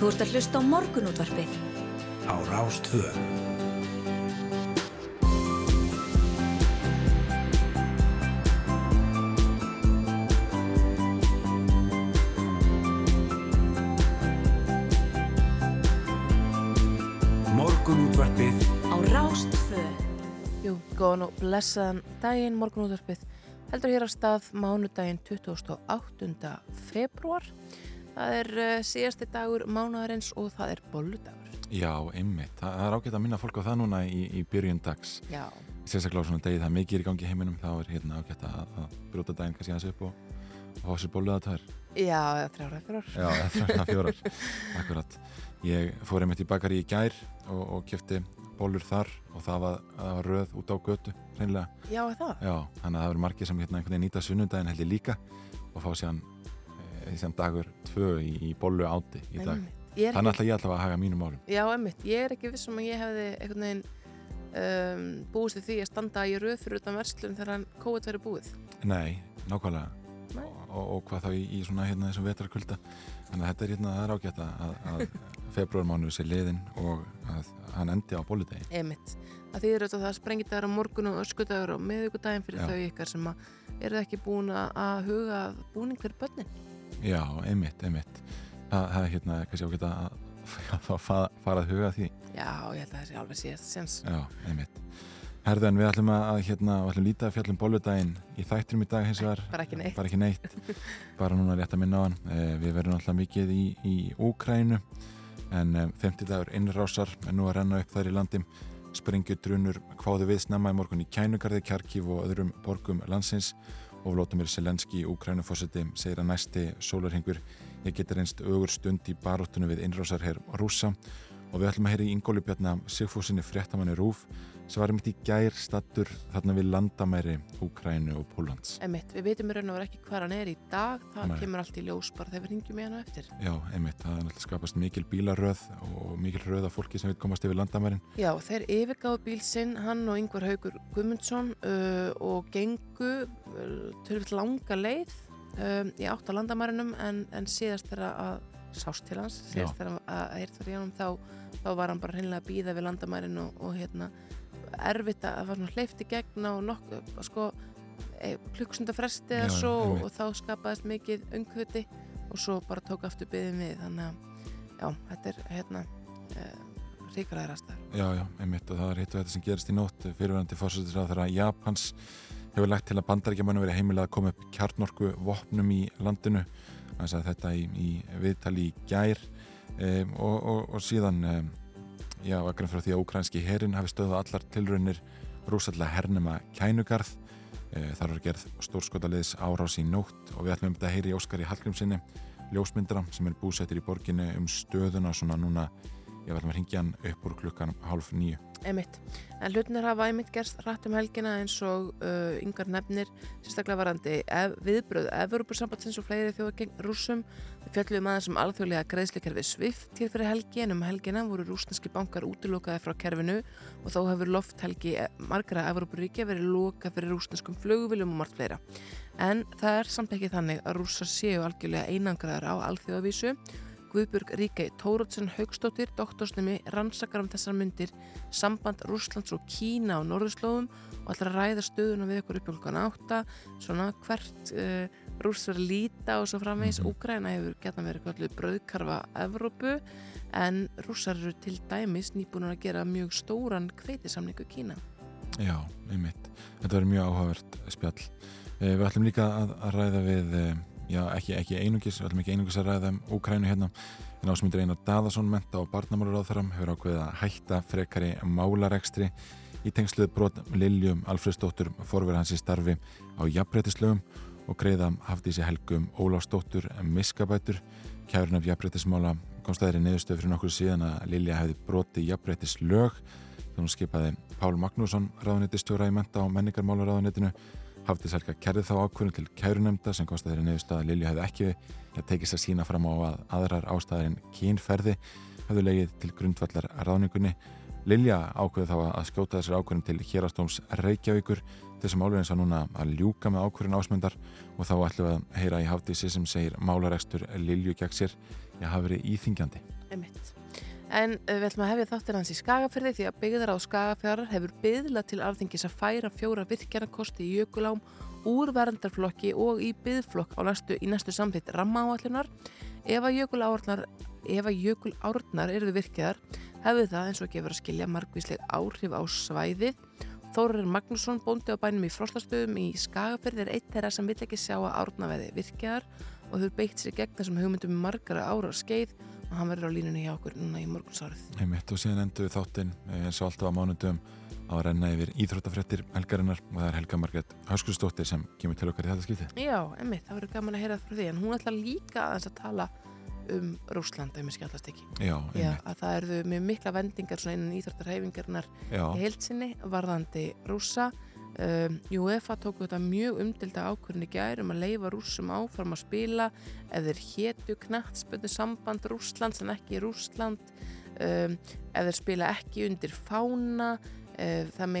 Þú ert að hlusta á morgunútvarpið. Á Rástvö. Morgunútvarpið Á Rástvö. Jú, góðan og blessaðan daginn morgunútvarpið heldur hér á stað mánudaginn 28. februar. Það er uh, síðasti dagur mánudarins og það er bolludagur. Já, einmitt. Það er ágætt að minna fólk á það núna í, í byrjun dags. Já, Sérstaklega á svona degi það mikið er í gangi heiminum, þá er hérna ágætt að, að brjóta daginn kannski aðeins upp og, og fá sér bóluða tvær. já, þrjára fjórar. Já, er fjórar. Akkurat. Ég fór einmitt í bakari í gær og, og kefti bólur þar og það var, það var röð út á götu, hreinlega. Já, það? Já, þannig að það sem dagur tvö í, í bólu áti í dag. Þannig ekki, ætla ég alltaf að haga mínum málum. já, emmitt, ég er ekki vissum að ég hefði einhvern veginn um, búist við því að standa í röð fyrir utan verslun þegar COVID verið búið. Nei, nákvæmlega. Nei. Og, og hvað þá í, í svona hérna þessum vetarkulda. Þannig að þetta er hérna, það er ágætt að, að februarmánuðu sé liðin og að hann endi á bóludegi. Emitt. Það þýðir auðvitað að það sprengir dagar á morgun og öskudagur og miðugudaginn fyrir Já. þau ykkar sem að eru ekki búin að- huga búning fyrir börnin. Já, einmitt, einmitt. Það, er hérna kannski ágætt að, að fara, að huga því. Já, ég held að það sé alveg síðast sens. Já, einmitt. Herðan, við ætlum að, að hérna, við ætlum lítið að fjallum bóludaginn í þættinum í dag hins vegar. Bara ekki neitt. Bara ekki neitt. bara núna rétt að minna á hann. Eh, við verðum alltaf mikið í, í Úkrænu en um, 50 dagur innrásar en nú að renna upp þær í landi springjudrunur kváðu við snemma í morgun í Kænugarði, Kjarkív og öðrum borgum landsins og Vlótumir Selenski, Úkrænufósiti, segir að næsti sólarhengur ég geti reynst ögur stund í baróttunum við innrásarherr rúsa og við ætlum að heyra í Ingóli Bjarni Sigfúsinni fréttamanni Rúf sem var mitt í gær stattur þarna við landamæri Úkrænu og Pólans. Emitt, við veitum í raun og vera ekki hvað hann er í dag. Það Nei. kemur allt í ljós bara þegar við ringjum í hana eftir. Já, einmitt, það er náttúrulega skapast mikil bílaröð og mikil röð af fólki sem vil komast yfir landamærin. Já, þeir yfirgáðu bíl sinn, hann og Yngvar Haugur Guðmundsson uh, og gengu uh, törfitt langa leið um, í átt á landamærinum en, en síðast þegar að sást til hans, síðast þegar að, að heyrt var í honum þá, þá var hann bara hreinlega að býða við landamærin og, og hérna erfitt að það var svona hleyft í gegn á nokkuð, sko e, klukkstunda fresti eða svo einmitt. og þá skapaðist mikið umkvöti og svo bara tók aftur byðin við. Þannig að já, þetta er hérna e, ríkaraðirastar Já, já, einmitt og það er hitt og þetta sem gerist í nótt. Fyrirverandi fórsættisrað þegar Japans hefur lagt til að bandaríkjamannu verið heimilega að koma upp kjarnorku vopnum í landinu. Þannig að þetta í, í viðtali í gær. Um, og, og, og síðan um, já, vegna frá því að ukrænski herin hafi stöðað allar tilraunir rúsallega hernema kænugarð. E, þar var gerð stórskotaliðs árás í nótt og við ætlum um þetta að heyri Óskari Hallgrímsinni ljósmyndara sem er búsettir í borginni um stöðuna svona núna ég ætlum að ringja hann upp úr klukkan hálf nýju Einmitt. En hlutinir hafa einmitt gerst rætt um helgina eins og uh, yngar nefnir sérstaklega varandi ef, viðbröð Evropasambandsins og fleiri þjóða gegn rússum. Við fjöllum aðeins um alþjóðlega greiðslukerfi SWIFT til fyrir helgi en um helgina voru rúsneski bankar útilokaði frá kerfinu og þá hefur lofthelgi margra Evroparíkja verið loka fyrir rúsneskum flugviljum og margt fleira. En það er samt ekki þannig að rússar séu algjörlega einangraðar á alþjóðavísu Guðbjörg Ríkei Tórótsen Haugstóttir, doktorsnemi, rannsakar um þessar myndir, samband Rússlands og Kína á norðurslóðum og að ræða stöðuna við ykkur upp jólkan átta, svona hvert uh, rúss verið að líta og svo framvegis. Mhm. Úgræna hefur gætna verið kallið brauðkarfa Evrópu en rússar eru til dæmis nýbúinur að gera mjög stóran kveitisamningu Kína. Já, einmitt. Þetta verður mjög áhugavert spjall. Eh, Við ætlum líka að, að ræða við, eh, já, ekki, ekki einungis, við ætlum ekki einungis að ræða um Úkrænu hérna, en ásmyndir Einar Daðarsson menta og barnamálur á þeirram hefur ákveðið að hætta frekari málarekstri í tengsluð brot Liljum Alfredsdóttur forverð hans í starfi á jafnbreytislögum og greiða Hafdísi Helgum Ólafsdóttur miskabætur. Kærun af jafnbreytismála komst aðeirri neðustöð fyrir nokkur síðan að Lilja hefði broti jafnbreytislög þegar hún skipaði Pál Magnússon ráðunitistjóra í menta og menningarmála ráðunitinu Hafdís Helga kærði þá ákvörðun til kærunemnda sem kosti þeirri neðustöð að Lilja hefði ekki að tekist að sína fram á að aðrar ástæðar en kynferði hefðu legið til grundvallar ráðningunni. Lilja ákveði þá að skjóta þessar ákvörðun til hérastóms Reykjavíkur þessum álverðin sá núna að ljúka með ákvörðun ásmundar og þá ætlum við að heyra í Hafdísi sem segir málarekstur Lilju gegn sér ég hafi verið íþingjandi. einmitt. En uh, við ætlum að hefja þáttir hans í Skagafyrði því að byggðar á Skagafjörðar hefur byggðla til alþingis að færa fjóra virkjanakosti í jökulám úr verndarflokki og í byggðflokk á næstu, í næstu samþitt rammaáallunar. Ef að jökulárnar, eruðu virkjaðar hefðu það eins og gefur að skilja margvísleg áhrif á svæðið. Þóruður Magnússon, bóndi á bænum í Frostastöðum í Skagafyrði er eitt þeirra sem vill ekki sjá að árnaveði virkjaðar og þau beitt sér gegn þessum hugmyndum um margara ára skeið og hann verður á línunni hjá okkur núna í morgunsárið. Einmitt og síðan endur við þáttinn eh, eins og alltaf á mánundum að renna yfir íþróttafréttir helgarinnar og það er Helga Marget Háskursdóttir sem kemur til okkar í þetta skipti. Já, einmitt, það verður gaman að heyra frá því en hún ætla líka aðeins að tala um Rúsland, ef mér skjallast ekki. Já, Já, einmitt. að það eru mjög mikla vendingar svona innan íþróttarhefingarnar Já, í heilsinni varðandi rúsa. Um, UEFA tók þetta mjög umdilda ákvörðin í gær um að leifa rúsum áfram að spila ef þeir hétu knattspöndu samband Rúslands en ekki Rúsland um, ef þeir spila ekki undir fána uh, það,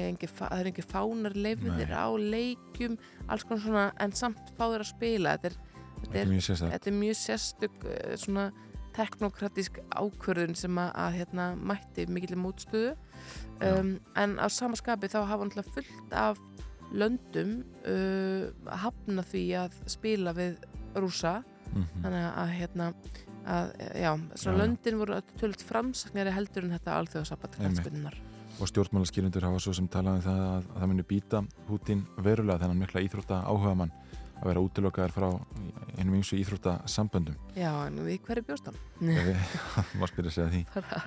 er ekki fánar leifðir á leikjum alls konar svona en samt fá þeir að spila. Þetta er, þetta er, þetta er mjög sérstök uh, svona teknokratísk ákvörðun sem að, að hérna, mætti mikill mótstöðu. Um, en á samaskapi þá hafa hann fullt af löndum uh, hafna því að spila við rúsa Mhm. þannig að hérna að, já, Já. löndin voru tölvöld framsaknari heldur en þetta knallspinnar Og stjórnmálaskýrindur hafa svo sem talað um það að, að það muni býta Putin verulega þennan mikla íþrótta áhuga mann að vera útilokaðar frá einum ymsu íþróttasamböndum. já, en við hverju bjóst hann? Má spyrja sig að því. Bara-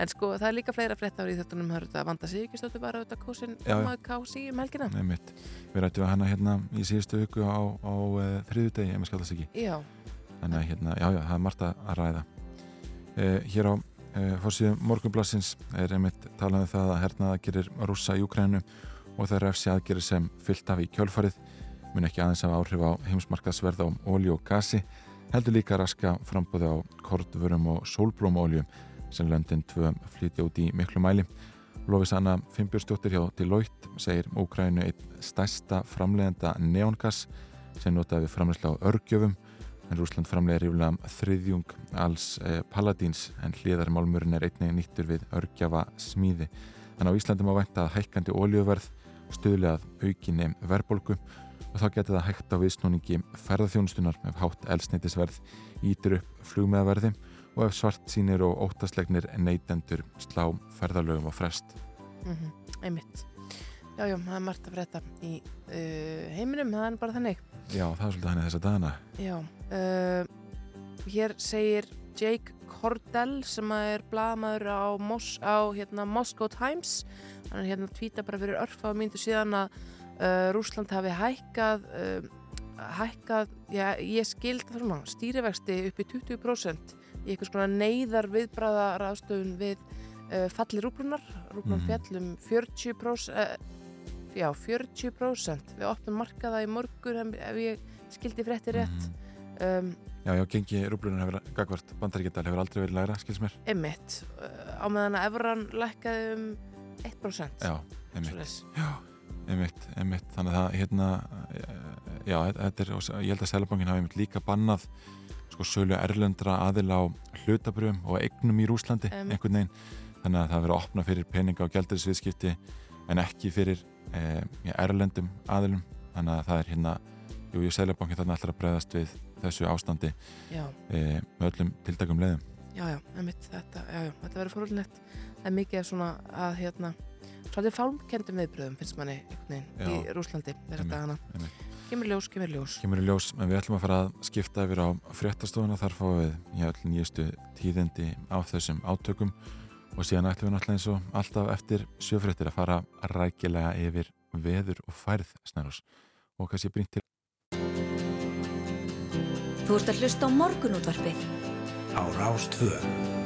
en sko, það er líka fleira frétt árið er þetta að vanda sig ekki stötu bara auðvitað kósin já. maður kási um helgina Nei. Við rættum við hana hérna í síðustu viku á, á uh, þriðudegi, ef maður skallast ekki. já, Þannig að hérna, já, já, það er margt að að ræða. Uh, hér á uh, fórsíðum morgunblassins er einmitt talað um það að hernaða gerir rússa í Ukrænu og það refsi aðgerir sem fyllt af í kjölfarið mun ekki aðeins hafa áhrif á heimsmarkaðsverð á ólíu og gasi heldur líka raska frambúði á kortvörum og sólblómóljum sem löndin tvö flytja út í miklu mæli. Lofis Anna Fimbjörnsdóttir hjá Deloitte segir Úkrænu einn stærsta framleiðenda neongas sem notaði við framleiðsla á örgjöfum en Rúsland framleiðir ríflega þriðjung alls eh, paladins en hliðarmálmurinn er einnig nýttur við örgjafa smíði. Þannig á Íslandi má vænta að hækkandi ólíuverð stuðlega að aukinni verðbólgu og þá getur það hægt á viðsnúningi ferðarþjónustunar ef hátt elsneitisverð ítur upp flugmeðaverði og ef svart sínir og óttaslegnir neytendur slá ferðarlögum og frest. mm einmitt já, já, það er margt að frétta í uh, heiminum, það er bara þannig Já, það er svolítið hann þessa dagana. já, uh, hér segir Jake Cordell sem að er blaðmaður á, Mos á hérna, Moscow Times hann er hérna að tvíta bara fyrir örfa á myndu síðan að uh, Rúsland hafi hækkað uh, hækkað, já, ég skild svona, stýrivexti upp í 20% í einhvers konar neyðar viðbræða ráðstöfun við uh, falli rúblunar, rúblunar Mhm. fjallum 40% uh, já, 40% við opnum markaða í morgun ef ég skildi frétti rétt um, Já, já, gengi rúblunar hefur, gagvart bandaríkjadal hefur aldrei verið lægra, skils mér. Emmitt, uh, á meðan að Evran lækkaði um 1% Já. Svoleiðis. Já, einmitt, einmitt. Þannig að það, hérna, já, þetta er, ég held að Sælabankin hafi einmitt líka bannað sko sölu erlendra aðila á hlutabrjöfum og eignum í Rúslandi, Em. einhvern veginn. Þannig að það verið að opna fyrir peninga og gældurisviðskipti en ekki fyrir eh, erlendum aðilum. Þannig að það er hérna, jú, Sælabankin þarna að bregðast við þessu ástandi eh, með öllum tildakum leiðum. já, já, emmitt, þetta, já, já, þetta verður fórhaldinett er mikið af svona að, hérna, svolítið fálmkendum viðbröðum finnst manni í. Rúslandi þessar dagana. Kemur ljós, kemur ljós. kemur ljós, en við ætlum að fara að skipta yfir á fréttastofuna, þar fáum við í öll nýjastu tíðindi á þessum átökum og síðan ætlum við náttúrulega eins og alltaf eftir sjöfréttir að fara rækilega yfir veður og færð snarus og kannski brýnt til Þú ert að hlusta á morgunútvarpið á Rástvö.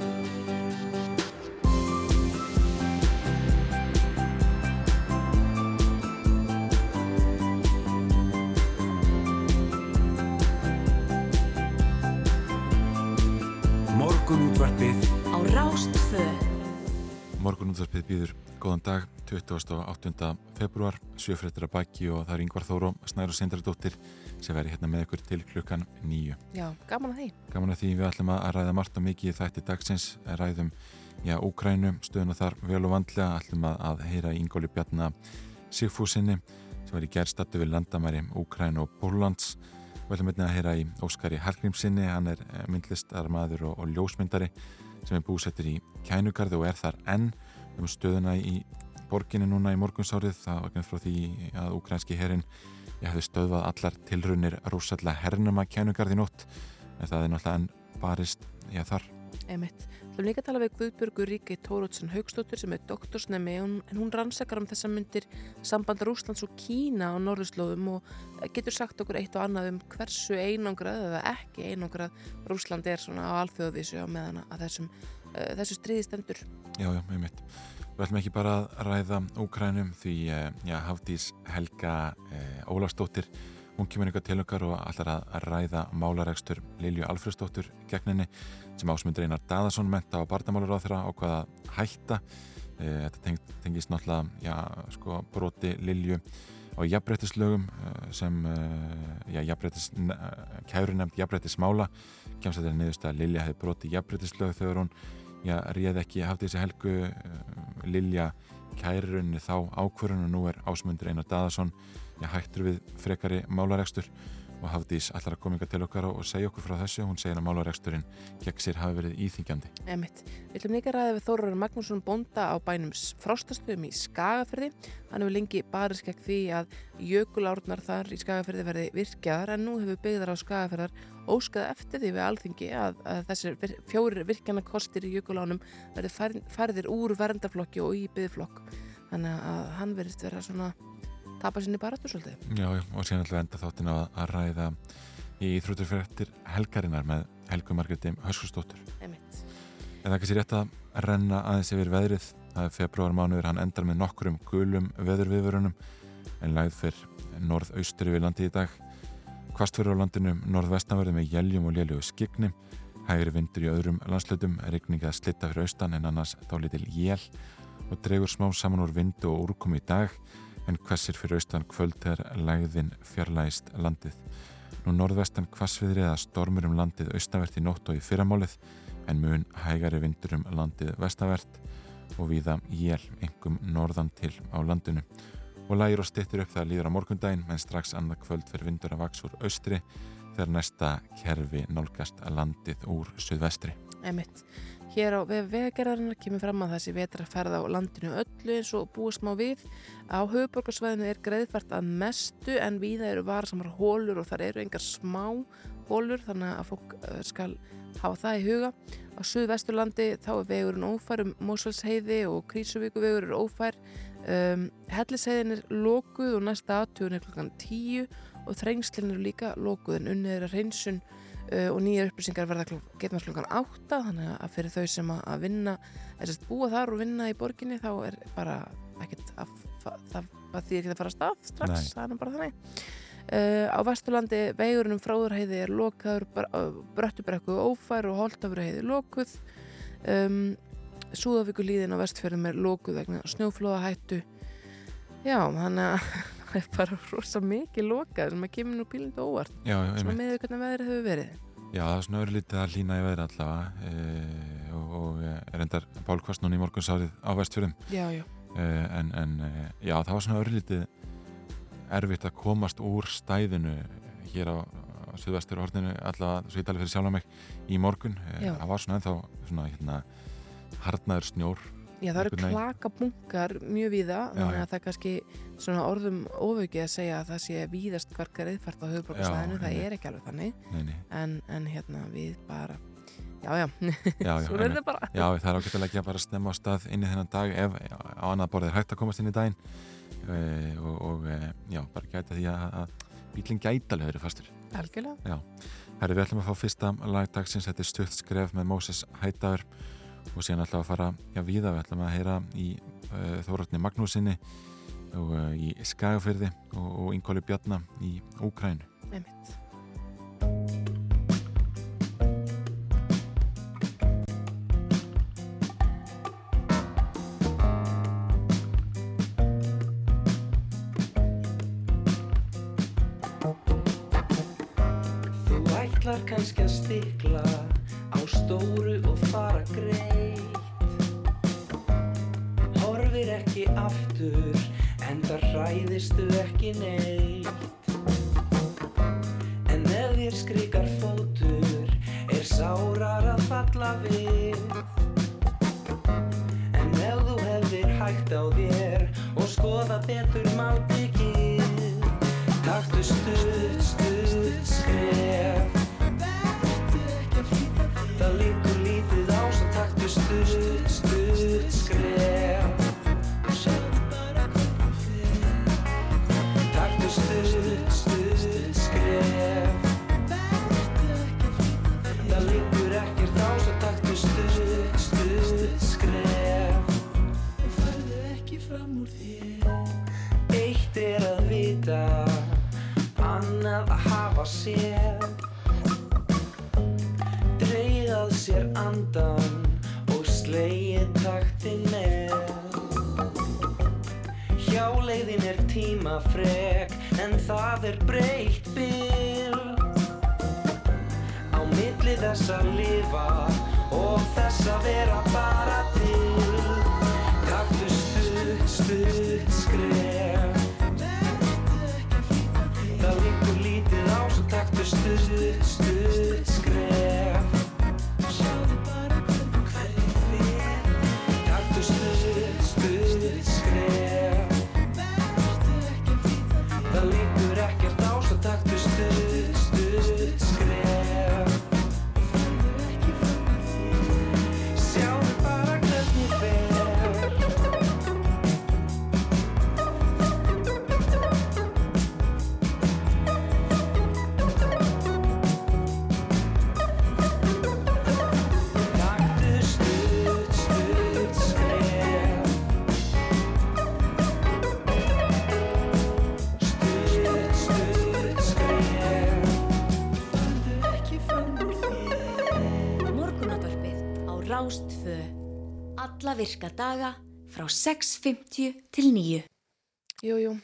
Morgunútvarpið á Rástfö. morgun útvarpið býður góðan dag 28. februar sjöfrættir að baki og það er Yngvar Þóró Snæru Sindardóttir sem veri hérna með ykkur til klukkan nýju. Já, gaman að því. Gaman að því við ætlum að ræða margt og mikið í þætti dagsins, ræðum já, Úkrænu, stöðuna þar vel og vandlega, ætlum að, að heyra Ingóli Bjarnar Sigfúsinni sem var í gerstatu við landamæri Úkrænu og Bólands við ætlum að heyra í Óskari Hallgrímsinni, hann er myndlistarmaður og, og ljósmyndari sem er búsettur í Kænugarði og er þar enn. Um stöðuna í borginni núna í morgunsárið. Það var ekki frá því að ukrænski herrin ég hefði stöðvað allar tilrunir rúsallega hernum að Kænugarði nótt. En það er náttúrulega enn barist ég þar Emitt. Þú erum líka að tala við Guðbjörgur Ríkei Tórótsen Haugstóttur sem er doktorsnemi en hún rannsakar um þessa myndir samband Rúslands og Kína á norðurslóðum og getur sagt okkur eitt og annað um hversu einangrað eða ekki einangrað Rúsland er svona á alþjóðvísu á meðan að þessum, uh, þessu stríði stendur. Já, já, mjög mitt. Við ætlum ekki bara að ræða Úkrænum því, uh, Hafdís Helga uh, Ólafstóttir Hún kemur ykkur til okkar og allar að ræða málaregstur Lilju Alfredsdóttur gegninni sem ásmundur einar Daðarsson menta á barndamálur á þeirra á hvaða hætta. E, þetta teng, tengist náttúrulega já, sko, broti Lilju á jafnbrettislögum e, sem e, jafnbrettis, kæru nefnd jafnbrettismála. Kemst þetta niðurst að Lilja hefði broti jafnbrettislög þegar hún já, réð ekki hafði þessi helgu Lilja kærunni þá ákvörun og nú er ásmundur einar Daðarsson já, hættur við frekari málaregstur og Hafdís allar að koma yngar til okkar og segja okkur frá þessu. Hún segir að málaregsturinn gegn sér hafi verið íþingjandi. Emitt. Við ætlum líka að ræða við Þórarinn Magnússon Bonda á bænum Frostastöðum í Skagaferði. Hann hefur lengi barist gegn því að jökulárnar þar í Skagaferði verði virkjaðar en nú hefur byggðar á Skagaferðar óskað eftir því við alþingi að, að þessir vir, fjórir virkjana kostir í jökulánum verði færðir úr verndarflokki og í byggflokk. Þannig að hann verðist vera svona tapa sinni baratu svolítið. Já, og síðan við enda þáttin á að ræða í Íþróturfjörðir helgarinnar með Helgu Margretti Höskustóttur. Emitt. En það er kannski rétt að renna aðeins yfir veðrið. Það er februar mánuður, hann endar með nokkurum gulum veðurviðvörunum en læð fyrr norð-austri við landi í dag. Kvastfyrir á landinu norð-vestanverði með jæljum og léljum skigni. Hægri vindur í öðrum landslötum, regninga slitta fyrir austan en annars þá litil jél og dregur smá saman úr vindu og úrkomi í dag en hvassir fyrir austan kvöld þegar lægðin fjarlægist landið. Nú norðvestan hvassviðri eða stormur um landið austavert í nótt og í fyrramálið en mun hægari vindur um landið vestavert og viða jél engum norðan til á landinu. Og lægir og stittir upp það líður á morgundaginn menn strax annað kvöld fyrir vindur að vaks úr austri þegar næsta kerfi nálgast landið úr suðvestri. Emitt. Hér á vegagerðarinnar kemur fram að þessi vetra ferða á landinu öllu eins og búist má við. Á höfuborgarsvæðinu er greiðfært að mestu en viða eru varsamar hólur og þar eru engar smá hólur þannig að fólk eh, skal hafa það í huga. Á Suðvesturlandi þá er vegurinn ófær um Mósfellsheiði og Krísuvíkuvegur er ófær. Um, Helliseiðin er lókuð og næsta aðtjóðin er klokkan tíu og þrengslinn eru líka lókuð en unnið er að reynsun Uh, og nýjar upplýsingar verða við slungan átta þannig að fyrir þau sem að vinna er sérst búa þar og vinna í borginni þá er bara ekkert að það því ekki að fara að stað strax, það er bara þannig. Uh, á Vesturlandi vegurinn um fráðurheiði er lokaður bröttubrekku ófær og holtafurheiði lokuð. Um, Súðavíkulíðin á vestfjörðum er lokuð vegna snjóflóðahættu. Já, þannig að er bara rosa mikið lokað sem að kemur nú bílindu óvart. Já, svona með hvernig veðrið hefur verið. Já, það er svona öðru lítið að lína í veðri allavega e, og, og er endar bálkvast núna í morgunsárið á vestfjörðum. Já, já. E, en, en já, það var svona öðru lítið erfitt að komast úr stæðinu hér á Suðvestur orðinu allavega svo ég tali fyrir sjálf á mig í morgun, e, það var svona ennþá svona hérna hardnaður snjór Já, það eru klakabungar mjög víða, já, þannig að það er kannski svona orðum ofauki að segja að það sé víðast hvarkar eðfært á höfuborgarslæðinu, það er ekki alveg þannig, nei, nei. En, en hérna við bara, já, já, já svo verður það bara. Já, það er ekki að bara stemma á stað inn í þennan dag ef á annað borðið er hægt að komast inn í daginn. E, og, og e, já, bara gæta því að, að bílinn gætalega verið fastur. Algjörlega. Já, herri, við ætlum að fá fyrsta lagdagsins, þetta er stutt skref með Móses Hættaður og síðan ætlaði að fara já, viða, við ætlaðum að heyra í eh, uh, Þóratni Magnúsinni og uh, í Skagafyrði og, og Ingóli Bjarnar í Ókrænu Nefnitt Þú ætlar kannski að stikla stóru og fara greitt. Horfir ekki aftur en það hræðistu ekki neitt. En ef þér skrikar fótur er sárar að falla við. Hægt á þér og skoða betur málbyggið Taktu stutt, stutt skref fram úr þér. Eitt er að vita Annað að hafa sér Dreigað sér andan Og slegið taktin með. Hjáleiðin er tímafrek En það er breytt bil. Á milli þess að lifa Og þess að vera bara stutt, skref. Það líkur lítið á Svo taktu stutt Alla virka daga frá 6.50 til 9. Jú, jú,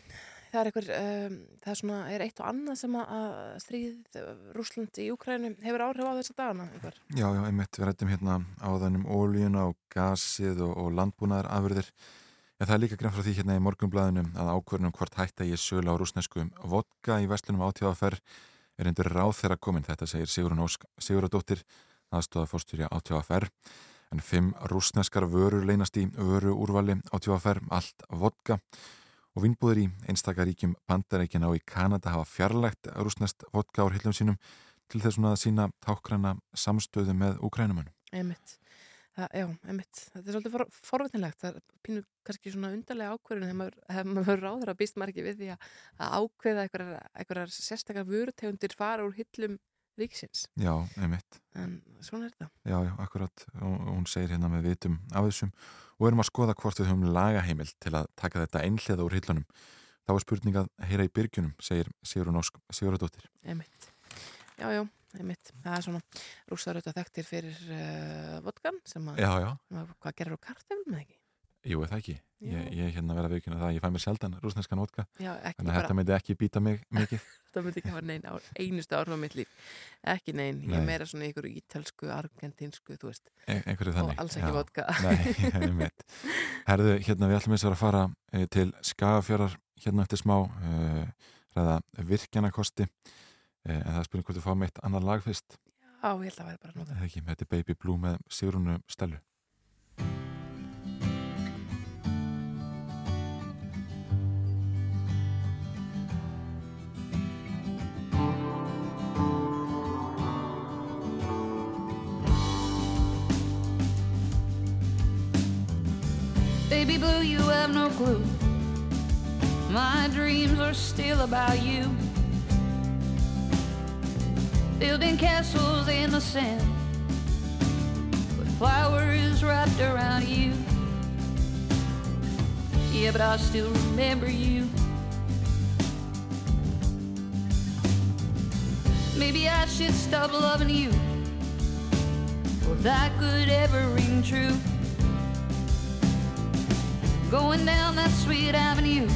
það er einhver, um, það er svona, er eitt og annað sem að- að stríð Rúsland í Úkrænu hefur áhrif á þessa dagana, einhver. Já, já, einmitt, við rættum hérna áðan um ólíuna og gasið og, og landbúnaðar afurðir. En það er líka grein frá því hérna í morgunblæðinu að ákvörnum hvort hætta ég sölu á rúsneskum vodka í vestlunum átíðaferð er endur ráð þeirra komin. Þetta segir Sigurðardóttir, aðstofa fórstyrja átíðaferð. En fimm rúsneskar vörur leynast í vöru úrvali átíðaferð, allt vodka. Og vinnbúður í einstakaríkjum bandarækina og í Kanada hafa fjarlægt rúsnest vodka á hillum sínum til þess að sína tákræna samstöðu með Úkrænumunum. Einmitt. Það, já, einmitt. Þetta er svolítið for, forvitnilegt. Það er pínu kannski svona undarlega ákverðin þegar maður, hef maður ráður að býst ekki við því að, ákveða einhverjar sérstakar vörutegundir fara úr hillum ríksins. Já, einmitt. En svona er þetta. Já, já, akkurat. Hún segir hérna með vitum af þessum og erum að skoða hvort við höfum lagaheimil til að taka þetta einhliða úr hillunum. Þá er spurning að heyra í byrgjunum, segir Sigurun Ósk Sigurðardóttir. Einmitt. Já, já, einmitt. Það er svona rússar auðvitað þekktir fyrir uh, vodkan sem að, Já, já. að hvað gerir á kartefnum eða ekki? Jú, það ekki. Ég, ég hérna verða viðkynna það, ég fæ mér sjaldan rúsneskan vodka, Já, ekki þannig að bara, þetta myndi ekki býta mig mikið. þetta myndi ekki hafa neinn á, einustu árum á mitt líf. Ekki ég er Nei. meira svona ykkur ítölsku, argentinsku, þú veist, E einhverju þannig. og alls ekki Já. vodka. Nei. Herðu, hérna við ætlum eins og að fara e, til Skagafjörðar hérna eftir smá e, ræða virkjanakosti e, en það spurning hvort við fáum eitt annar lag fyrst Já, ég held að það væri bara ekki, þetta er Baby Blue með Sigrunu Stellu Blue, you have no clue. My dreams are still about you. Building castles in the sand with flowers wrapped around you. Yeah, but I still remember you. Maybe I should stop loving you. Or that could ever ring true. Going down that sweet avenue,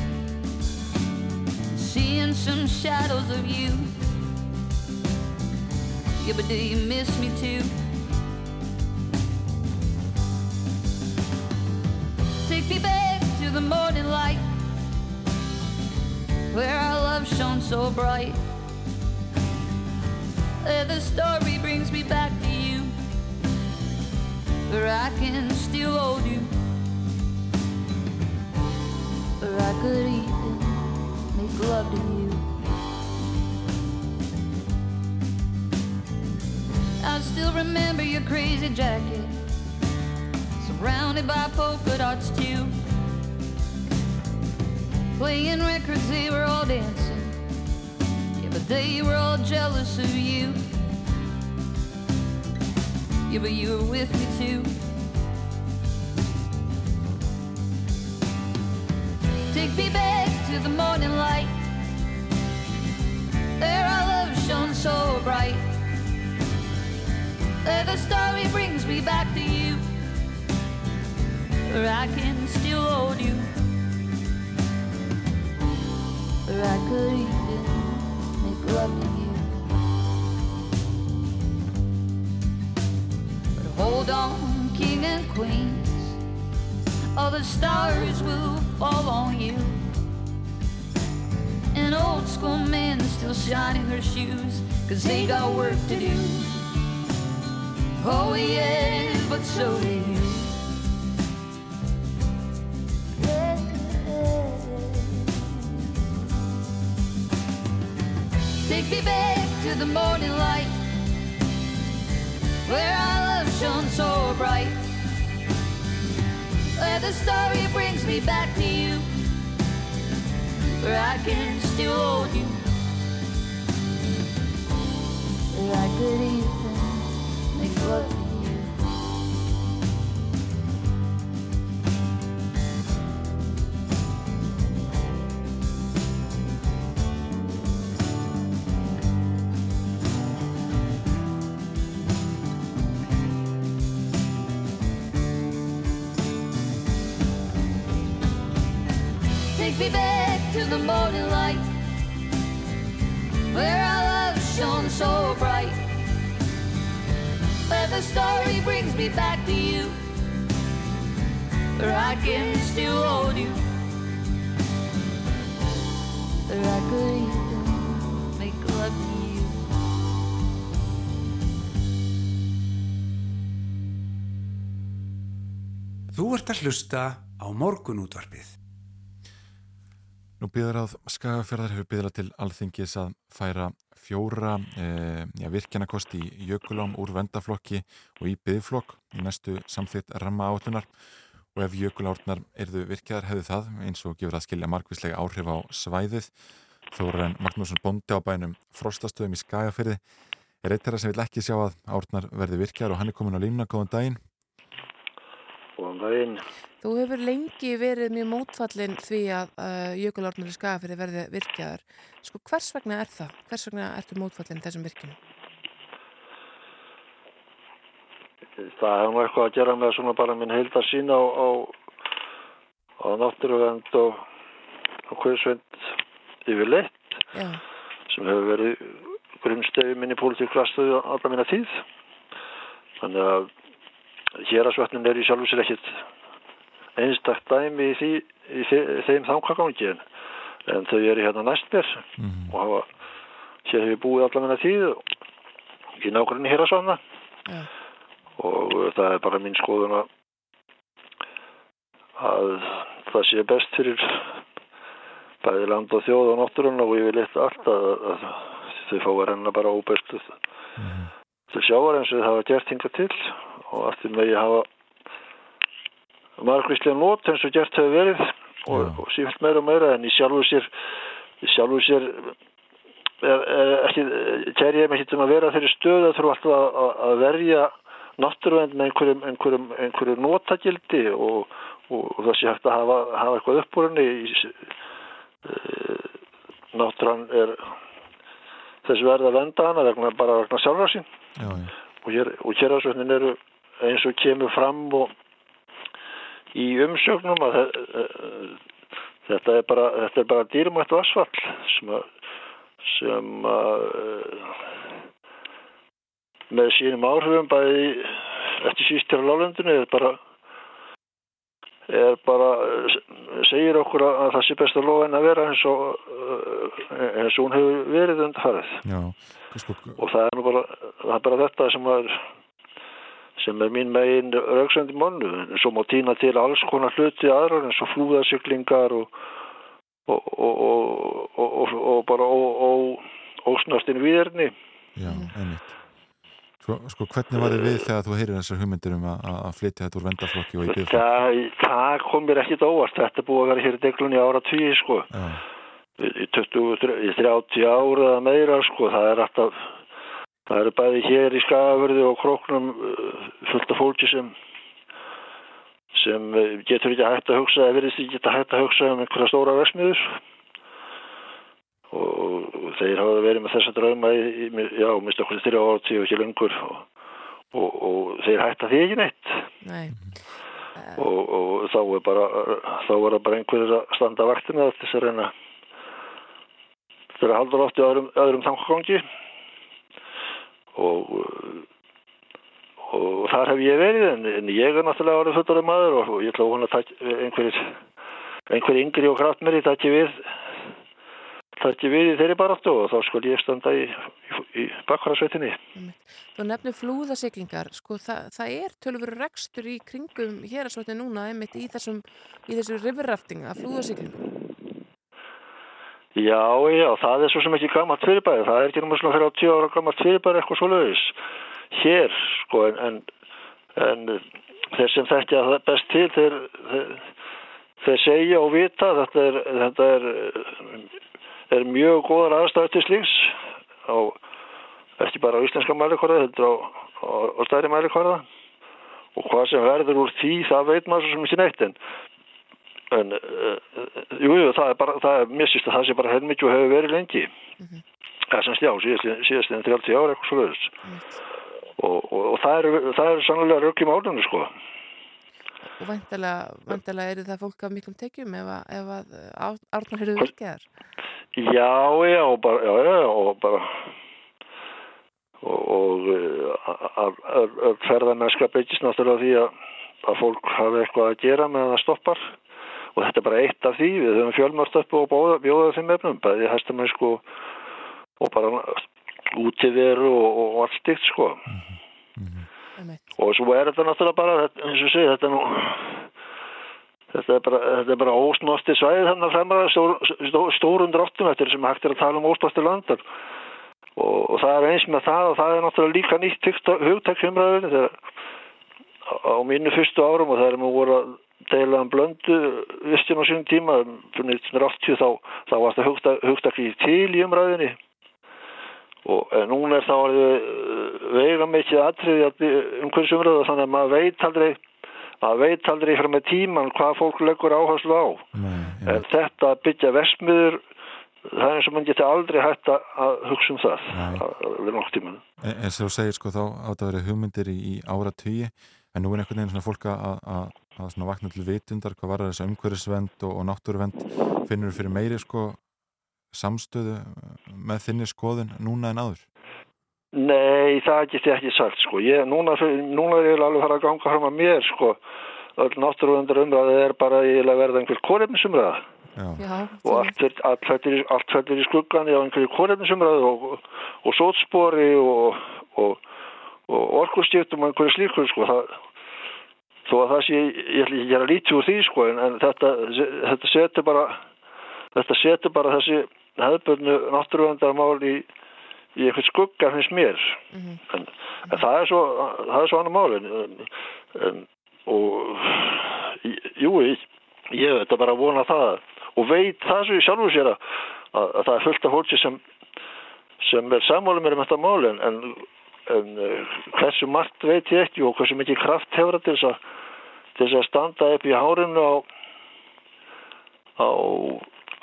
seeing some shadows of you. Yeah, but do you miss me too? Take me back to the morning light where our love shone so bright. Where the story brings me back to you, where I can still hold you, where I could even make love to you. I still remember your crazy jacket, surrounded by polka dots too. Playing records, they were all dancing. Yeah, but they were all jealous of you. Yeah, but you were with me too. Me back to the morning light. There our love shone so bright. There the story brings me back to you. Where I can still hold you. Where I could even make love to you. But hold on, king and queens. All the stars will fall on you. An old school man still shining her shoes, cause they got work to do. Oh, yeah, but so do you. Take me back to the morning light where our love shone so bright. The story brings me back to you, where I can still hold you, where I could even make love hlusta á morgunútvarpið. Nú býður að Skagafjörðar hefur býðla til alþingis að færa fjóra e, já, virkjanakosti í jökulám úr vendaflokki og í byðflokk í næstu samþitt ramma átunar og ef jökulárnar erðu virkjaðar hefðu það eins og gefur að skilja margvíslega áhrif á svæðið. Þóren Magnússon Bondi á bænum Frostastöðum í Skagafjörði er eitt þeirra sem vil ekki sjá að árnar verði virkjaðar og hann er komin á línuna, góðan daginn Góðan daginn. Þú hefur lengi verið mjög mótfallin því að uh, jökulárnar í skafiri verði virkjaðar. Sko hvers vegna er það? Hvers vegna ertu mótfallin þessum virkjunum? Það hefur eitthvað að gera með svona bara minn heildar sín á, á, á náttúruvend og, og hversvend yfirleitt Já, sem hefur verið grunnstegi minni pólitíklastuðu alla minna tíð. Þannig að hérasvötnin er í sjálfu sér ekkit einstakt dæmi í, því, í þe þeim þangagangi en, en þau eru hérna næst mér mm og hafa hér hefur búið alla minna tíð í nákvæmni hérasvötna já, og það er bara mín skoðun að að það sé best fyrir bæði land og þjóð og náttúrun og ég vil eitt allt að, að þau fá að renna bara óbestuð Mhm. til sjávar eins og þau hafa gert hinga til og allt í megi hafa margvíslega nót eins og gert hefur verið. Og, og sífilt meira og meira en í sjálfu sér í sjálfu sér kæri ég mig ekki um að vera þeirri stöð að þurfa alltaf að, að, að verja náttúruvend með einhverjum, einhverjum, einhverjum notagildi og, og, og það sé hægt að hafa, hafa eitthvað upp úr henni í, uh, náttúran er þessi verð að venda hana vegna, bara vegna sjálfra sín. Já, og hér, og hér eru eins og kemur fram og í umsögnum að þe- eh, þetta er bara, þetta er bara dýrmætt vassfall sem að, sem að eh, með sínum áhrifum bæði eftir síst til lálendinu er bara er bara segir okkur að það sé best að lofa en að vera eins og eins og hún hefur verið sko, og það er nú bara, það er bara þetta sem er sem er mín megin rauksandi mánu en svo má týna til alls konar hluti aðrar eins og flúðasiklingar og og, og, og, og, og bara ósnastinn viðerni Já, einmitt. Sko, sko, hvernig var þið við þegar þú heyrir þessar hugmyndir um að, flytja þetta úr vendaflokki og í byggflokki? Það, það kom mér ekkit óvart. Þetta búið að vera hér í deglunni ára tíu sko. Í 20, í 30 ára eða meira sko, það er alltaf það eru bæði hér í Skagaförði og Króknum uh, fullt af fólki sem sem uh, getur ekki hægt að hugsa eða verðist ekki hægt að hugsa um einhverja stóra versmiður og þeir hafa verið með þessa drauma í, já, mista okkur þrjá átti og ekki lengur. Og, og, og þeir hætta því ekki neitt. Nei. og, og þá er bara þá er bara einhverjir að standa vaktina þess að reyna að halda lótti öðrum, öðrum þangagangi og og þar hef ég verið en, en ég er náttúrulega árið fullari maður og, og ég að vona að einhverjir einhverjir yngri og kraftmeri takki við takki við í þeirri baráttu og þá skul ég standa í, í, í bakkvarasveitinni Þú nefnir flúðasiklingar sko það, það er tölfur rekstur í kringum hér að sveitin núna einmitt í þessum í þessu riverrafting að flúðasiklingum Já, já, það er svo sem ekki gammalt fyrirbæri, það er ekki náttúrulega svona fyrir á tíu ára gammalt fyrirbæri eitthvað svo leiðis hér, sko, en, en, en þeir sem þekkja best til, þeir, þeir, þeir segja og vita, þetta er, þetta er, er mjög góðar aðstæður til slíks, á, ekki bara á íslenska mælikvarða, þetta er á, á, á stærri mælikvarða. Og hvað sem verður úr því, það veit maður svo sem ekki neitt, en en uh, jú, jú, það er bara það er mér sýst að það sé bara heilmikið og hefur verið lengi. Mm -hmm. það er semst já, síðast en 30 ára eitthvað svo veðust mm -hmm. og, og, og það er það er sannlega röggjum álunni sko. Og vantilega er það fólk af miklum tekjum ef að, ef að árnar hefur virkið þar? Já, já, og bara já, já, og bara og, og að ferðarmennska byggist náttúrulega því að, að fólk hafi eitthvað að gera með að það stoppar og þetta er bara eitt af því við höfum fjölmörst upp og bóða, bjóða þeim efnum bæði hæstamennsku og bara útiveru og, og allt stíkt sko. Mm -hmm. og svo er þetta náttúrulega bara eins og sé þetta nú þetta er bara, þetta er bara ósnosti svæðið þannig að fremra stór, stó, stórum dráttum eftir sem hægt er að tala um ósnosti landar. Og, og það er eins með það og það er náttúrulega líka nýtt hugtaksumræðinu þegar á mínu fyrstu árum og það er mjög voru að um blöndu vistin á sínum tíma fyrir 1980 þá, þá var þetta hugtakli til í umræðinni og núna er þá veiga mikið aðtriði um hvers umræðu þannig að maður veit aldrei maður veit aldrei frá með tíman hvað fólk leggur áherslu á. Nei, ja. en þetta byggja versmiður það er eins og mann getur aldrei hægt að hugsa um það við nokk tíman En, en svo segir sko þá átt að vera hugmyndir í, í ára tíu en nú er einhvern veginn svona fólk að, að, að vakna til vitundar hvað var þessi umhverfisvend og, og náttúruvend finnur fyrir meiri sko samstöðu með þinni skoðun núna en áður? Nei, það get ég ekki sagt sko. Ég, núna, núna er ég alveg fara að ganga fram að mér sko. Öll náttúruvendar umræði er bara eiginlega verða einhver kórefnisumræða og allt fættir í skuggan á einhverju kórefnisumræðu og, og, og sótspori og, og orkustjöftum og einhverju slíkur sko það, þó að það sé ég ætla ekki að gera lítið úr því sko en, en þetta, þetta setur bara þetta setur bara þessi hefðbörnu náttúruvendarmál í í eitthvað skugga finnst mér mm -hmm. en, en það er svo það er svo annar mál en, og jú, ég, ég veit að bara vona það og veit það sem ég sjálfur sér að, að, að það er fullt af hólki sem sem er sammálu mér um þetta mál en, en, en hversu margt veit ég ekki og hversu mikið kraft hefur það til þess að standa upp í hárinu á á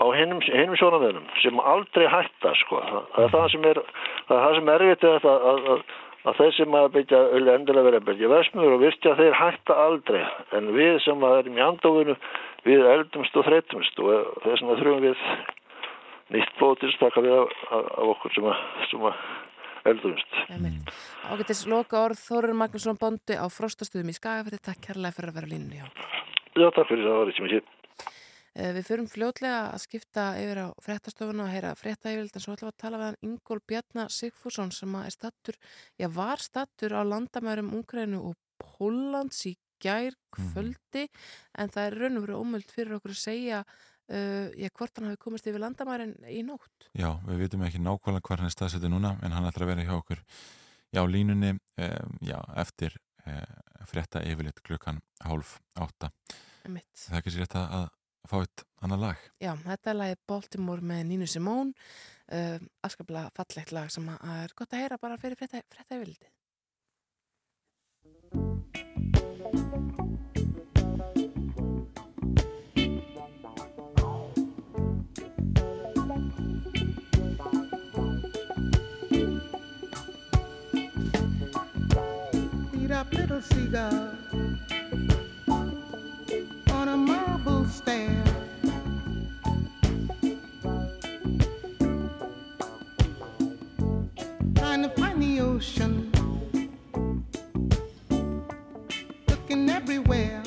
á hinnum sjónamöðunum sem aldrei hætta sko. það, er það sem er það er það sem er erfitt að, að, að, að þeir sem að byggja endilega verið að byggja versmiður og virkja þeir hætta aldrei en við sem að erum í andóðinu við eldumst og þreytumst og þess vegna þurfum við nýtt bótist taka við af, okkur sem að, sem eldumst. Ágættis loka orð Þórun Magnússon Bondi á Frostastuðum í Skagafætti. Takk kærlega fyrir að vera hjá. Já, takk fyrir það, það var ekki mikið. Eh, Við förum fljótlega að skipta yfir á fréttastofuna og heyra yfirleitt en svo ætlum við að tala við hann Ingól Bjarnar Sigfússon sem að er stattur, já var stattur á landamærum Ungrænu og Póllands í gær kvöldi en það er raun og verið ómöld fyrir okkur að segja uh, já, hvort hann hafi komist yfir landamærin í nótt. Já, við vitum ekki nákvæmlega hvað hann er staðsettur núna en hann ætlar að vera hjá okkur já, línunni um, já, eftir uh, frétta yfirleitt klukkan hálf átta. Mitt. Það er ekki sér rétt að, að fá eitt annar lag. Já, þetta er lagið Baltimore með Nínu Simón, uh, afskaplega fallegt lag sem er gott að heyra bara fyrir frétta, frétta yfirleiti. Little seagull on a marble stair. Trying to find the ocean, looking everywhere.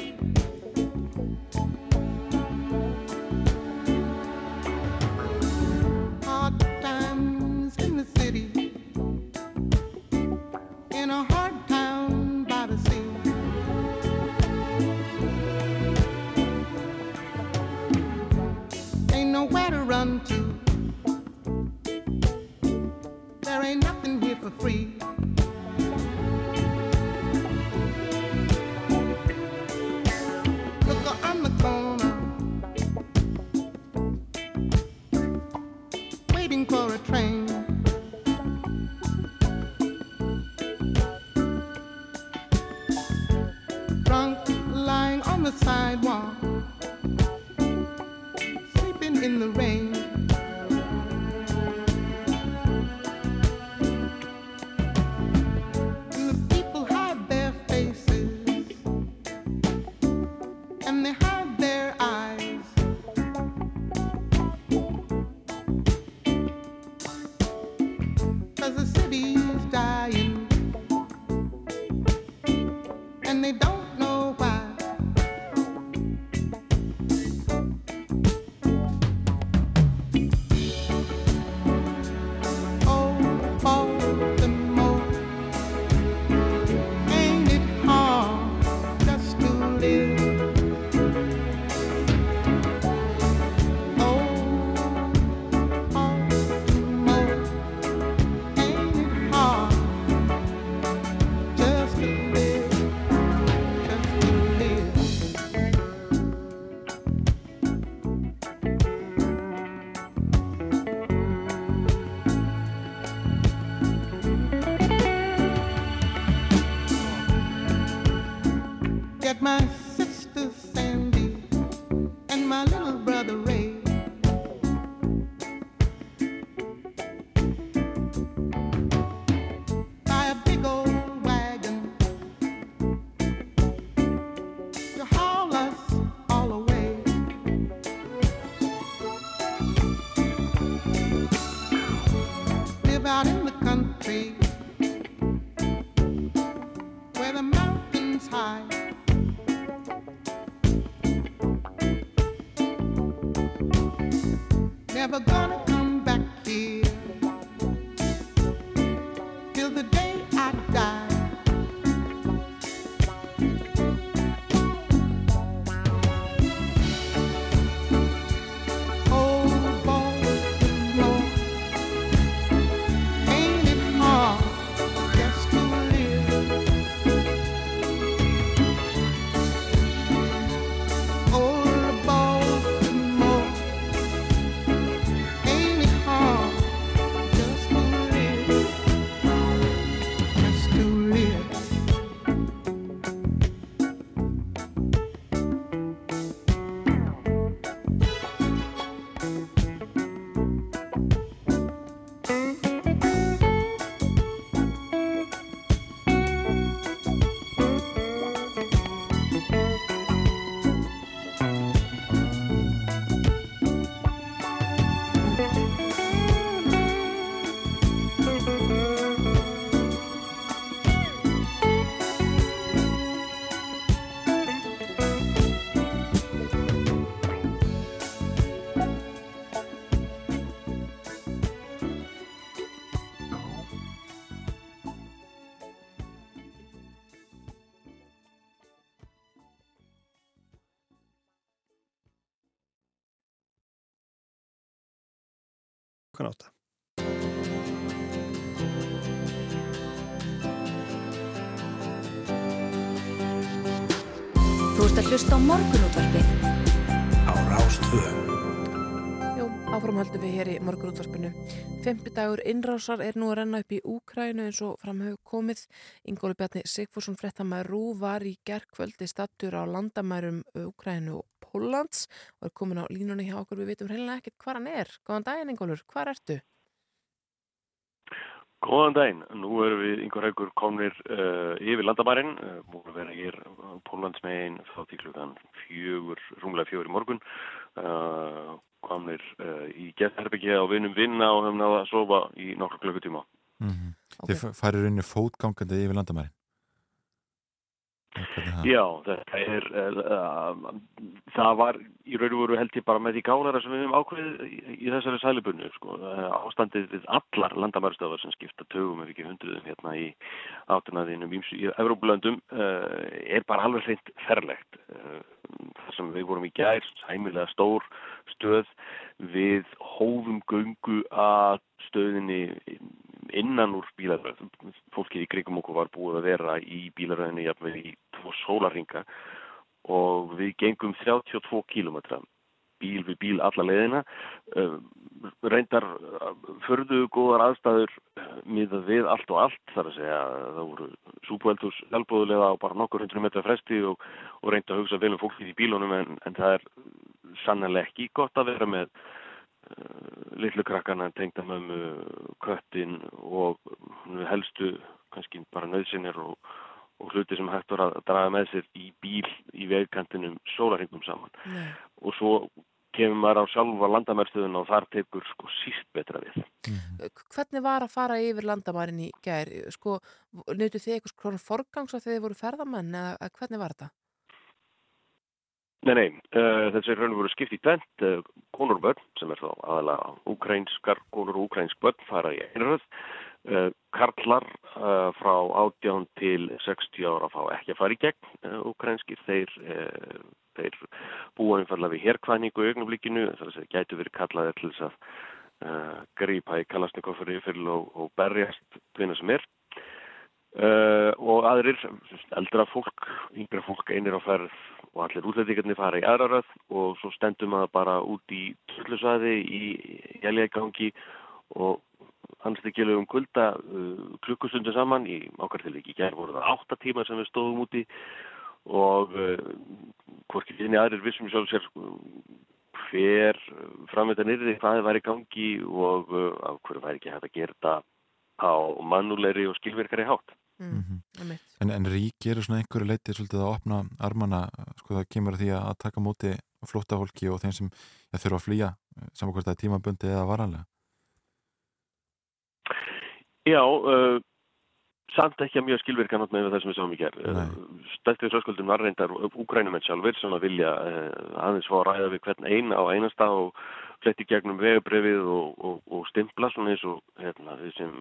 Klukkan átta. Þú ert að hlusta á morgunútvarpið á Rástvö. Jú, áfram höldum við hér í morgunútvarpinu. Fempi dagur innrásar er nú að renna upp í Úkrænu eins og framhau komið. Ingóli Bjarni Sigfússon frettamæður Rú var í gerkvöldi stattur á landamærum Úkrænu og Póllands og er komin á línunni hjá okkur. Við veitum hreinlega ekkert hvað hann er. Góðan daginn Ingólur, hvað ertu? Góðan daginn, nú erum við yngvar haugur komnir uh, yfir landamærin, uh, múlum vera hér á Pólandsmegin frá því klukkan fjögur, rúmlega fjögur í morgun, uh, komnir uh, í gethherbyggja og vinnum vinna og höfum náða að sofa í nokkru klukkutíma. Mm -hmm. Ok. Þið farir rauninni fótgangandi yfir landamærin Já, þetta er, uh, það var í raun og veru held ég bara með því gálara sem við hefum ákveðið í, í þessari sælubunni, sko, uh, ástandið við allar landamærstöðar sem skipta tögum ef ekki hundruðum hérna í áttunaðinum í Evrópulöndum uh, er bara alveg hreint ferlegt. Uh, sem við vorum í gær, sæmilega stór stöð. Við hófum göngu að stöðinni innan úr bílaröð. Fólkið í krigum okkur var búið að vera í bílaröðinni jafnveg í tvo sólarringa og við gengum 32 kílometra bíl við bíl alla leiðina. Uh, reyndar uh, förðu góðar aðstæður uh, miðað við allt og allt þar að segja það voru súpueldurs elbúðulega á bara nokkur hundru metra fresti og, og reynda að hugsa vel um fólkið í bílunum en, en það er sannlega ekki gott að vera með litlu krakkana tengdamömmu, köttin og helstu kannski bara nöðsinir og, og hluti sem hægt var að draga með sér í bíl í vegkantinum sólaringum saman Nei. og svo kemur maður á sjálfa landamærstöðun og þar tekur sko síst betra við. Hvernig var að fara yfir landamærin í gær? Sko, nöytu þið eitthvað svona forgangs að þið voru ferðamenn eða hvernig var þetta? Nei, nei, uh, þessi raun og veru skipt í tvent, uh, konur og börn sem er þá aðalega ukrainskar konur og ukrainsk börn fara í einröð, karlar frá 18 til 60 ára fá ekki að fara í gegn ukrainskir, þeir, þeir búa einfallega við herkvæningu í augnablikinu, þess að það gætu verið kallaði til þess að grípa í kalasnikofur yfirfyll og, og berjast hvina sem er. Og aðrir, eldra fólk, yngra fólk einir á ferð og allir útlendingarnir fara í aðraröð og svo stendum maður bara út í tullusvæði í jæljagangi og hans ekki um kulda uh, klukkustundu saman í okkar til ekki gerð voru það átta tíma sem við stóðum úti og uh, hvorki þinni aðrir vissum sjálf sér hver framöndan yrði hvað var í gangi og af hverju væri ekki hægt að gera þetta á mannulegri og skilverkari hátt. Mm -hmm. En, en rík eru svona einhverju leitið svolítið að opna armana, sko það kemur að því að taka móti flóttafólki og þeim sem ja, þurfa að flýja saman hvort það er tímabundi eða varanlega? Já, uh, samt ekki að mjög skilvirkan átt með það sem við sáum í gerð. Stættið sjöskuldum var reyndar úgrænumenn sjálfur sem að vilja uh, aðeins fá að ræða við hvern eina á einasta og fletti gegnum vegubrefið og, og, og stimpla svona eins og hérna, því sem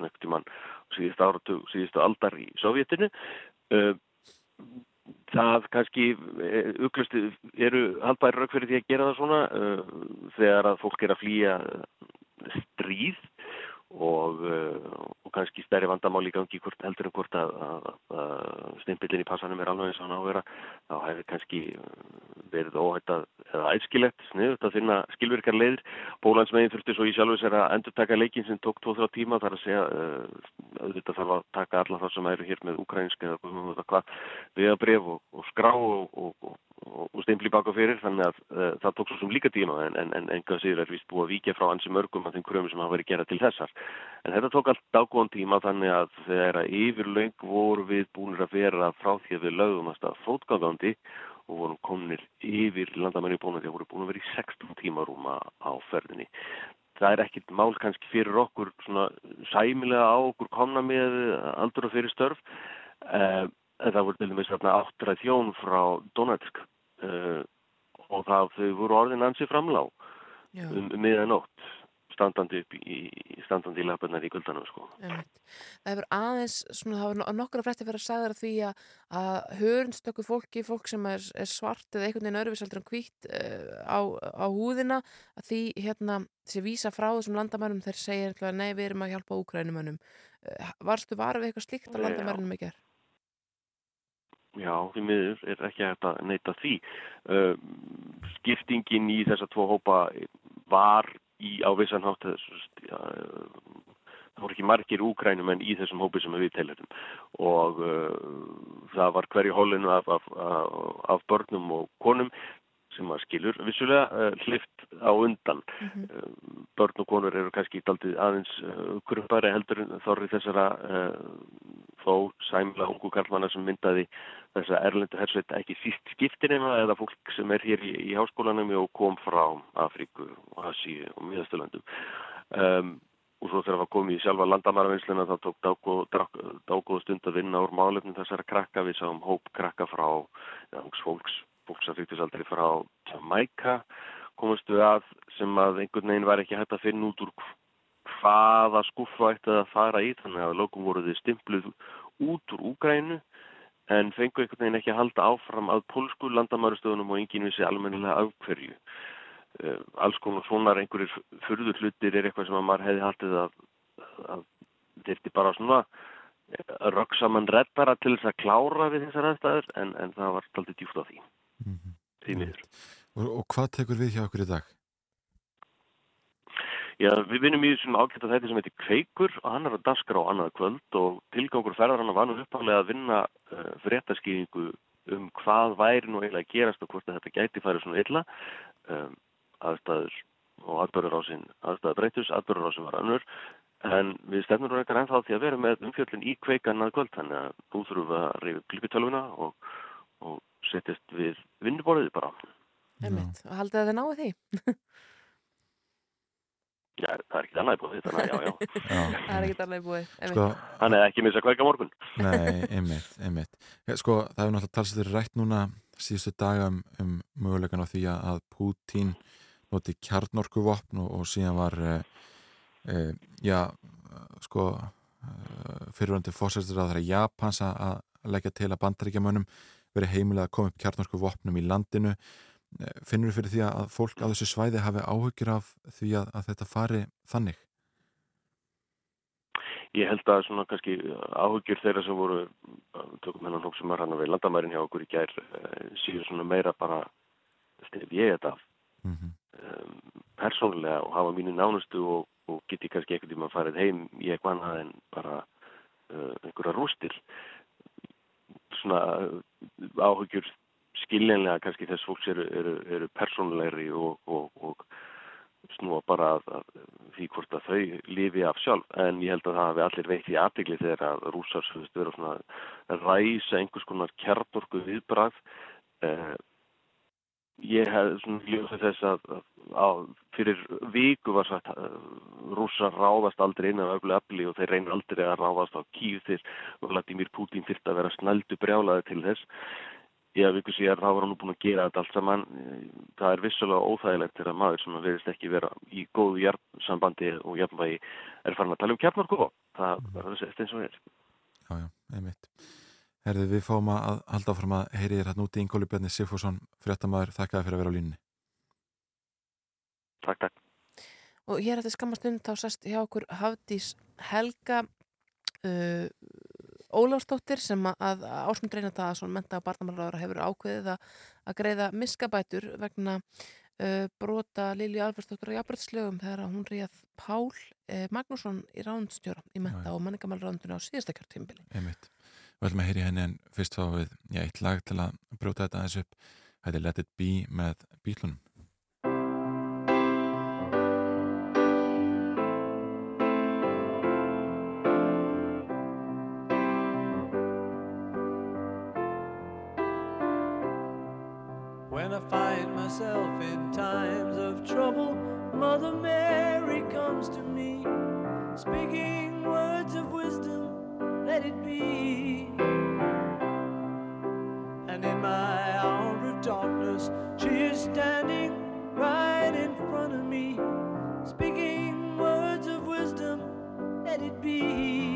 í mann síðustu áratug, síðustu aldar í Sovjetinu. Uh, það kannski ugglustu eru haldbæri rauk fyrir því að gera það svona þegar að fólk er að flýja stríð og, uh, og kannski stærri vandamál í gangi hvort, heldur en hvort að, að, að stimpillin í passanum er alveg eins og hann á að vera þá hefur kannski verið óhætt að eða æskilegt sniðut að finna skilvirkar leiðir. Bólandsmegin þurfti svo í sjálfur sér að endur taka leikin sem tók 2-3 tíma þar að segja uh, að þetta þarf að taka alla það sem eru hér með ukrainsk eða hvað við að bref og, og skrá og, og, og stimpli baka fyrir þannig að uh, það tók svo sem líka tíma en, en, en enga sér er vist búið að víkja frá ansi mörgum af þeim kröfum sem hafa verið gerað til þessar. En þetta tók allt dágóðan tíma þannig að þegar að yfirlaug voru við búinir að vera frá því að við lögum að stað fótgangandi og vorum kominir yfir landamenni að því að voru búin að vera í 16 tíma rúma á ferðinni. Það er ekkit mál kannski fyrir okkur svona sæmilega á okkur komna með aldur og fyrir störf uh, það voru til dæmis áttra þjón frá Donetsk uh, og það þau voru orðin ansi framlá um, miðanótt standandi upp í, standandi í lapennar í guldanum sko. Það hefur aðeins, svona, það var nokkra frétti fyrir að sagða því að, að hörnstöku fólki, fólk sem er, er svart eða einhvern veginn örfisaldur en hvít uh, á, á húðina, að því hérna sé vísa frá þessum landamærnum þeir segja nei við erum að hjálpa úkrænumönnum. Uh, varstu varfið eitthvað slíkt á landamærnum ekki er? Já, því miður er ekki hægt að neyta því. Uh, skiptingin í þessa tvo hópa var í ávissanhátt það voru ekki margir úkrænum en í þessum hópi sem við telum og uh, það var hverju hólinu af, af, af, af börnum og konum sem að skilur vissulega uh, hlift á undan mm -hmm. uh, börn og konur eru kannski aldrei aðeins kurpari heldur þorri þessara þó sæmla ungu karlmanna sem myndaði þessa erlendu hersveit ekki síst skiptinina eða fólk sem er hér í, í háskólanum og kom frá Afríku og Asíu og Miðasturlandum um, og svo þegar það kom í sjálfa landamæravinnsluna þá tók dágóð stund að vinna úr málefnum þessara krakka. Við sáum hóp krakka frá ja, fólks, fólks að fyrktisaldri frá Jamaica komast við að sem að einhvern veginn var ekki hægt að finna út úr hvaða skuffa ætti að fara í. Þannig að lokum voruði stimpluð út úr Úgrænu en fengu einhvern veginn ekki að halda áfram að pólsku landamærastöðunum og enginn vissi almennilega af hverju uh, alls konar svonar einhverjir fyrður hlutir er eitthvað sem að maður hefði haldið að, að er bara svona eh, röggsaman reddara til þess að klára við þessar aðstæður en, en það var alltaf djúft á því mm -hmm. því miður og, og hvað tekur við hjá okkur í dag? Já, við vinnum í þessum ákveðta þetta sem heitir Kveikur og hann er að daskra á annað kvöld og tilgangur ferðar hann var nú uppálega að vinna uh, fréttaskýringu um hvað væri nú eiginlega að gerast og hvort þetta gæti farið svona illa. Um, aðstæður og aðbörðurásin aðstæður breytus, aðbörðurásin var annur en við stefnum nú eitthvað ennþá því að vera með umfjöldin í kveikan að kvöld þannig að þú þurfum að reyfi klipitölvuna og, og setjast við vinnuborðið bara. Emitt, og haldið að þið náðu því? Já, það er ekki annað búið þannig að já, já. já. Það er ekki annað búið sko, Þannig að ekki missa kveika morgun Nei, einmitt, einmitt Sko, það hefur náttúrulega talsið rætt núna síðustu daga um, um mögulegan á því að Pútín noti kjarnorkuvopn og, og síðan var e, e, já, sko e, fyrirvöndi fórsæstur að það er Japans að leggja til að bandaríkjamönnum veri heimilega að koma upp kjarnorkuvopnum í landinu finnur þú fyrir því að fólk á þessu svæði hafi áhugir af því að, að þetta fari þannig? Ég held að svona kannski áhugjur þeirra sem voru tökum hennan hók sem er hann að við landamærin hjá okkur í gær síður svona meira bara stefn ég þetta mm -hmm. um, persónulega og hafa mínu nánustu og, og geti kannski ekkert í maður farið heim í eitthvað annað en bara uh, einhverja rústil svona áhugjur skiljanlega kannski þess fólks eru, eru, eru persónulegri og, og, og snúa bara að, að því hvort að þau lifi af sjálf. En ég held að það hafi allir veitt í aðbyggli þegar að rúsars vera svona að ræsa einhvers konar kjarnorku viðbrað eh, ég hef svona ljóðið þess að, að, fyrir viku var sagt að rúsar ráðast aldrei inn af öflu öfli og þeir reynir aldrei að ráðast á kýð þess og Vladimir Putin þurft að vera snældu brjálaði til þess haf ykkur síðan þá var hann nú búin að gera þetta allt saman. Það er vissulega óþægilegt þegar maður sem verðist ekki vera í góðu hjarnsambandi og jafnvægi er farin að tala um kjarnarku það er þess eftir eins og er. Já, já, einmitt. Herði, við fáum að halda áfram að heyri þér hérna úti Ingóli Bjarni Sigfússon, fréttamaður. Þakkaði fyrir að vera á línni Takk, takk. Og hér eftir skamastund þá sest hjá okkur Hafdís Helga uh, Ólafstóttir sem að ásmund reyna það að menta að barnamálaráður hefur ákveðið að, að greiða miskabætur vegna uh, brota Lili Alferstóttur á jafnbrytslögum þegar hún ríðað Pál eh, Magnússon í rándstjóra í menta og manningamálrándunni á síðasta kjörtímbili. Einmitt. Við ætlum að heyri henni en fyrst fá við já, eitt lag til að brota þetta aðeins upp. Þetta er Let It Be með bílunum. let it be. And in my hour of darkness, she is standing right in front of me, speaking words of wisdom, let it be.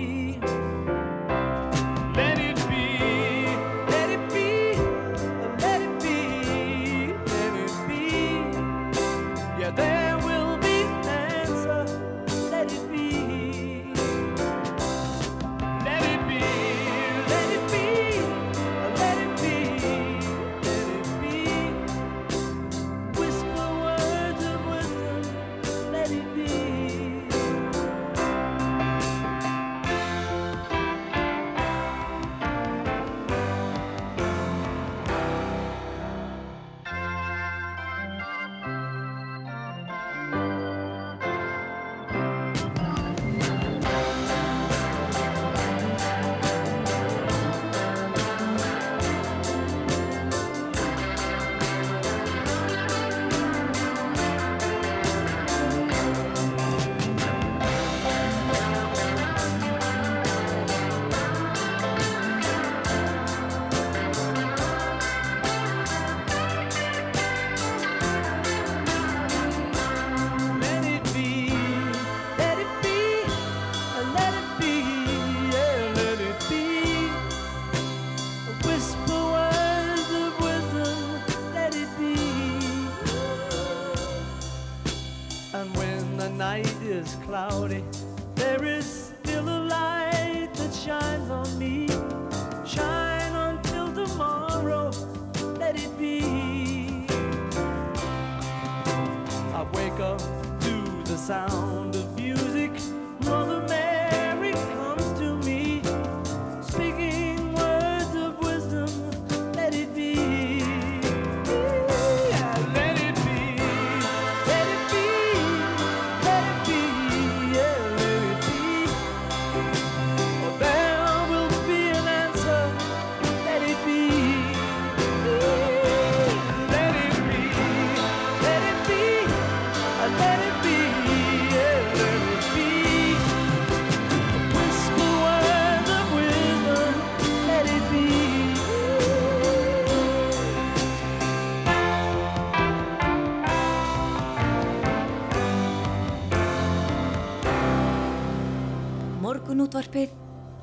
Morgunútvarpið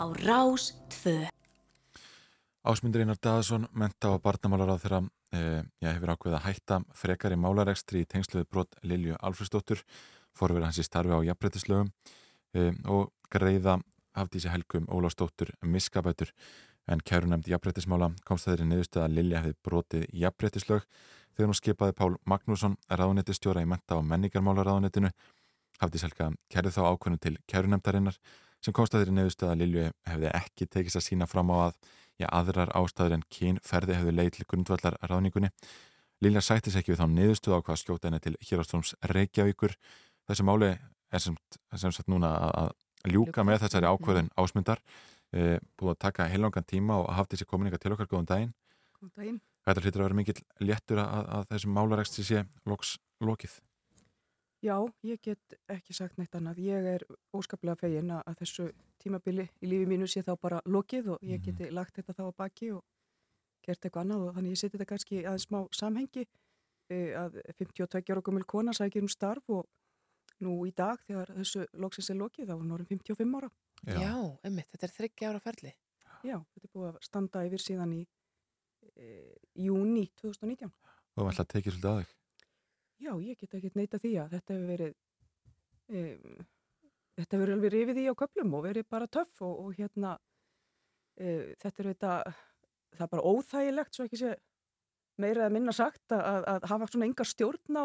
á Rás 2. Ásmundur Einar Daðarsson, menta og barnamálar á þeirra eh, ég hefur ákveðið að hætta frekari málarekstri í tengsluðu brot Lilju Alfredsdóttur, forverið hans í starfi á jafnbreytislögum eh, og greiða Hafdísi Helgum Ólafsdóttur miskabætur en kærunemd jafnbreytismála komst þeirri niðurstöð að Lilja hefði brotið jafnbreytislög þegar hún skipaði Pál Magnússon ráðunetistjóra í menta og menningarmálaráðunetinu Hafdís Helga kærði þá ákvörðun til kærunemdarinnar sem komst að þeirri niðurstöð að Lilju hefði ekki tekist að sína fram á að já, aðrar ástæður en kynferði hefðu leið til grundvallar ráðningunni. Lilja sættis ekki við þá niðurstöð á hvað skjóta henni til Hjörastróms Reykjavíkur. Þessi máli er sem, sem sagt núna að að ljúka með þessari ákvörðin ásmundar. E, búið að taka heilangan tíma og hafði þessi komininga til okkar góðan daginn. Góðan daginn. Þetta hlýtur að vera mikill léttur að, að þessum málareksti sé loks lokið. Já, ég get ekki sagt neitt annað. Ég er óskaplega fegin að þessu tímabili í lífi mínu sé þá bara lokið og ég geti lagt þetta þá að baki og gert eitthvað annað og þannig ég seti þetta kannski aðeins smá samhengi eh, að 52 ára gömul kona sækir um starf og nú í dag þegar þessu loksins er lokið þá er hún orðin 55 ára. Já, emmitt, þetta er þryggja ára ferli. Já, þetta er búið að standa yfir síðan í e, júni 2019. Og það ætla að tekið svolítið að þig. Já, ég get ekki neita því að þetta hefur verið um, þetta hefur alveg rifið í á köplum og verið bara töff og, og hérna uh, þetta er þetta það er bara óþægilegt svo ekki sé meira eða minna sagt að, að, hafa svona enga stjórn á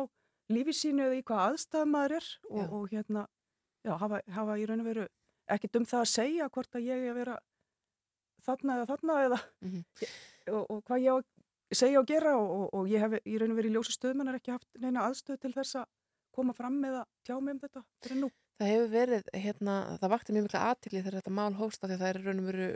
lífi sínu eða í hvað aðstæðum maður er og, og hérna já, hafa, hafa í raun og veru ekkert um það að segja hvort að ég er að vera þarna eða þarna eða og, og hvað ég á að segja og gera og, og, og ég hef í raun og veru í ljósa stöðmennar ekki haft neina aðstöð til þess að koma fram með að tjá mig um þetta fyrir nú. Það hefur verið, hérna, það vakti mjög mikla aðtikli þegar þetta mál hósta því að það er raun og veru,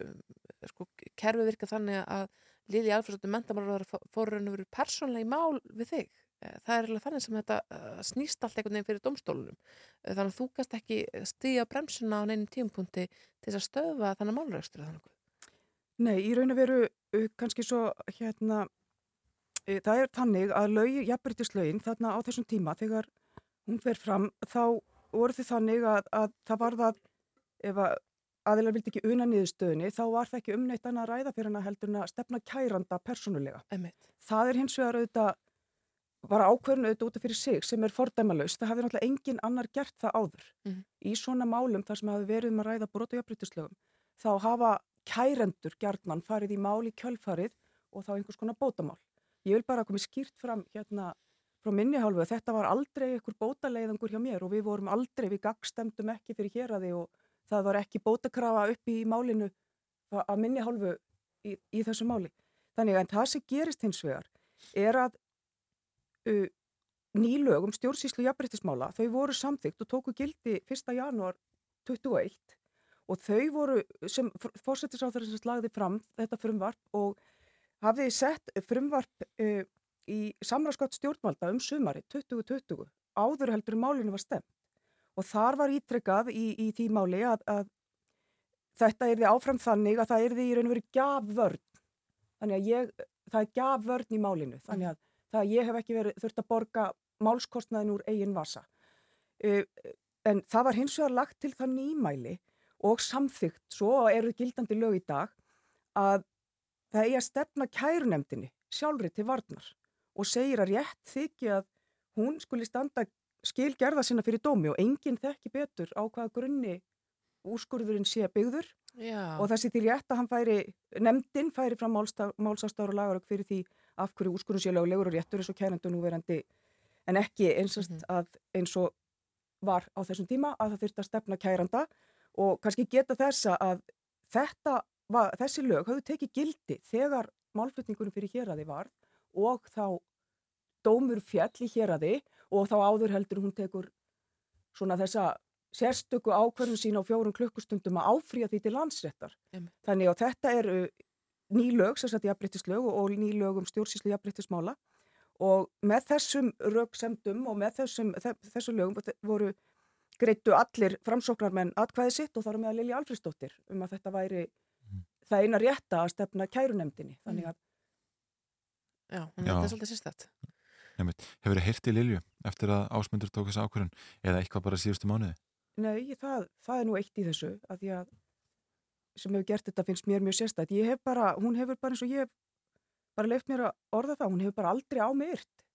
sko, kerfi virka þannig að Lili Alfredsdóttir mentamálar fór raun og veru persónlega í mál við þig. Eh, Það er alveg þannig sem þetta eh, snýst allt einhvern veginn fyrir domstólunum. Eh, Þannig að þú gast ekki stíja bremsuna á neinum tímapunkti til þess að stöðva þannig málrækstur þannig. Nei, í raun og veru kannski svo hérna það er þannig að lög, jafnbrytislaugin þarna á þessum tíma þegar hún fer fram þá voru þið þannig að, að það var það ef að aðeinar vildi ekki una niðurstöðinni þá var það ekki umneitt annað að ræða fyrir hana heldur en að stefna kæranda persónulega. Einmitt. Það er hins vegar auðvitað var ákveðin auðvitað út af fyrir sig sem er fordæmalust. Það hafi náttúrulega engin annar gert það áður. Mhm. Í svona málum þar sem hafi verið um að ræða brot og jafnbrytislögum þá hafa kærendur gjarnan farið í mál í kjölfarið og þá einhvers konar bótamál. Ég vil bara komið skýrt fram hérna frá minni hálfu að þetta var aldrei einhver bótaleiðangur hjá mér og við vorum aldrei, við gagstemdum ekki fyrir héraði og það var ekki bótakrafa upp í málinu að minni hálfu í, í þessu máli. Þannig að það sem gerist hins vegar er að uh, nýlög um stjórnsýslu jafnbryttismála, þau voru samþygt og tóku gildi 1. janúar 21 og þau voru sem fórsetisráþurinn sem lagði fram þetta frumvarp og hafði sett frumvarp uh, í samráðskott stjórnvalda um sumari 2020 áður heldur málinu var stemt og þar var ítrekkað í, í því máli að, að þetta er því áfram þannig að það er því í raun og veru gafvörn þannig að ég, það er gafvörn í málinu þannig að það að ég hef ekki verið þurft að borga málskostnaðin úr eigin vasa. Uh, en það var hins vegar lagt til það nýmæli og samþygt, svo eru gildandi lög í dag að það eigi að stefna kærunemdini sjálfri til varnar og segir að rétt þykja að hún skuli standa skil gerða sinna fyrir dómi og enginn þekki betur á hvaða grunni úrskurðurinn sé byggður Já. og þessi til rétt að hann færi, nefndin færi fram málsastáru og lagarök fyrir því af hverju úrskurðun sé lögulegur og réttur eins og kærendur núverandi en ekki eins, mm -hmm. að, eins og var á þessum tíma að það þurfti að stefna kæranda og kannski geta þessa að þetta var, þessi lög hafðu tekið gildi þegar málflutningunum fyrir héræði var og þá dómur fjall í héræði og þá áður heldur hún tekur svona þessa sérstöku ákverðum sín á fjórum klukkustundum að áfrýja því til landsréttar. Em. Þannig að þetta eru ný lög, sérstaklega jafnbryttislög og ný lög um stjórnsýslu jafnbryttismála og með þessum rögsemdum og með þessum, þessum lögum voru greittu allir framsóknarmenn atkvæði sitt og þar með að Lili Alfriðsdóttir um að þetta væri mm. Það eina rétta að stefna kærunemdini. Þannig að Já, hún er svolítið sérstætt. Hefur þið hirtið Lilju eftir að ásmundur tók þessu ákvörðun eða eitthvað bara síðustu mánuði? Nei, það, það er nú eitt í þessu að því að sem hefur gert þetta finnst mér mjög sérstætt. Ég hef bara, hún hefur bara eins og ég hef bara leift mér að orða það, hún hefur bara aldrei á mig yrt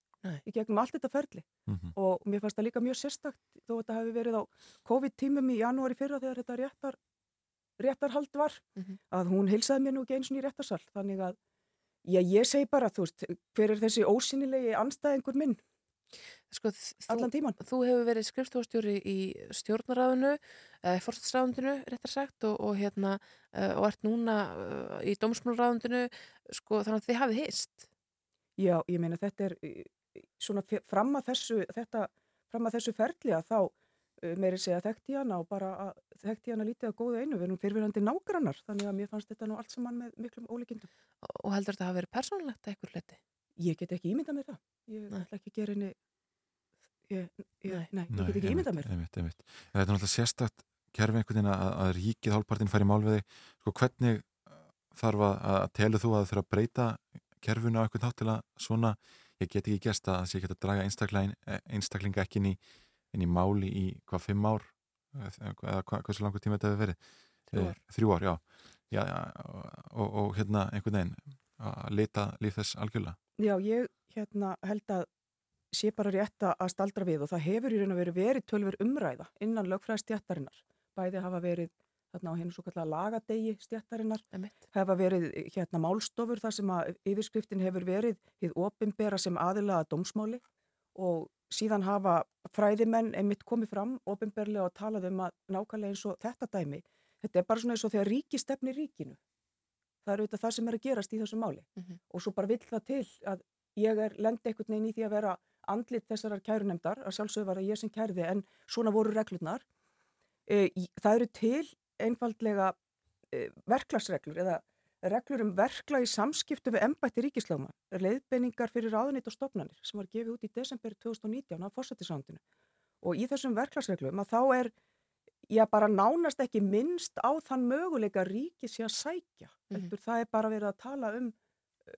í gegnum allt þetta ferli mm -hmm. og mér fannst það líka mjög sérstakt þó að þetta hefur verið á COVID-tímum í janúari fyrra þegar þetta réttar, réttarhald var mm -hmm. að hún heilsaði mér nú ekki eins og í réttarsal þannig að já, ég segi bara, þú veist, hver er þessi ósynilegi anstæðingur minn Sko, allan tíman. Þú hefur verið skrifstofstjóri í stjórnaráðinu, eh, fórstráðundinu, réttar sagt, og, og, hérna, eh, og ert núna eh, í dómsmálráðundinu, sko, þannig að þið hafið hist. Já, ég meina þetta er svona fram að þessu, þetta, fram að þessu ferli að þá meiri segja þekkti hana og bara þekkti hana lítið að góða einu, við erum fyrirverandi nágrannar, þannig að mér fannst þetta nú allt saman með miklum ólíkindum. Og heldur þetta að hafa verið persónlegt eitthvað leti? Ég get ekki ímyndað mér það. Ég Nei. ætla ekki að gera henni, ég, ég, nei. Nei. ég get ekki ímyndað mér. Einmitt, einmitt. Þetta er náttúrulega sérstakt kerfi einhvern veginn að, að ríkið hálfpartin fær í mál við þig. Sko hvernig uh, þarf að, að telur þú að þurfa að breyta kerfinu á einhvern hátt til að svona, ég get ekki gæst að sé ekki að draga einstaklinga, einstaklinga ekki inn í, inn í máli í hvað fimm ár eða hvað, hversu langur tíma þetta hefur verið? Þrjú ár. Eh, Þrjú ár, já. já, já og, og hérna einhvern veginn að lita líf þess algjörlega. Já, ég hérna held að sé bara rétt að staldra við og það hefur í raun og veru verið tölver umræða innan lögfræði stjættarinnar. Bæði hafa verið þarna á hennu svo kallega lagadegi stjættarinnar, Einmitt. hafa verið hérna málstofur þar sem að yfirskriftin hefur verið hið opimbera sem aðilaða dómsmáli og síðan hafa fræðimenn einmitt komið fram opimberlega og talað um að nákvæmlega eins og þetta dæmi. Þetta er bara svona eins og þegar ríki stefni ríkinu. Það er auðvitað það sem er að gerast í þessu máli Mhm. og svo bara vill það til að ég er lendi einhvern veginn í því að vera andlit þessarar kærunemdar, að sjálfsögðu var það ég sem kærði en svona voru reglurnar. E, það eru til einfaldlega e, verklagsreglur eða reglur um verkla í samskiptu við embætti ríkislögma, leiðbeiningar fyrir ráðunit og stofnanir sem var gefið út í desember 2019 af fórsættisándinu og í þessum verklagsreglum að þá er já bara nánast ekki minnst á þann möguleika ríki sé að sækja Mhm. heldur það er bara verið að tala um